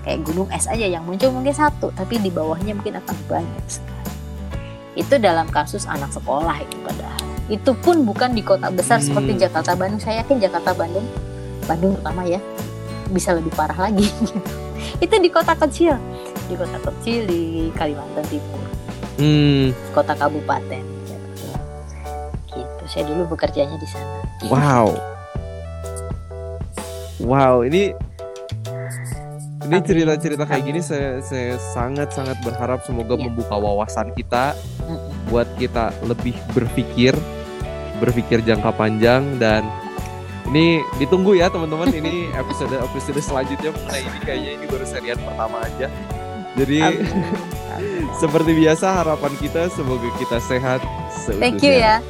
Kayak gunung es aja yang muncul mungkin satu, tapi di bawahnya mungkin akan banyak sekali. Itu dalam kasus anak sekolah itu padahal. Itu pun bukan di kota besar Hmm. seperti Jakarta Bandung. Saya yakin Jakarta Bandung, Bandung terutama ya, bisa lebih parah lagi. itu di kota kecil, di kota kecil di Kalimantan Timur Hmm. kota kabupaten gitu saya dulu bekerjanya di sana Wow. Wow, ini ini cerita-cerita kayak gini saya saya sangat-sangat berharap semoga Iya. membuka wawasan kita Mm-mm. buat kita lebih berpikir berpikir jangka panjang dan ini ditunggu ya teman-teman ini episode episode selanjutnya mengenai ini kayaknya ini baru serian pertama aja. Jadi Amin. seperti biasa harapan kita semoga kita sehat seutuhnya. thank you ya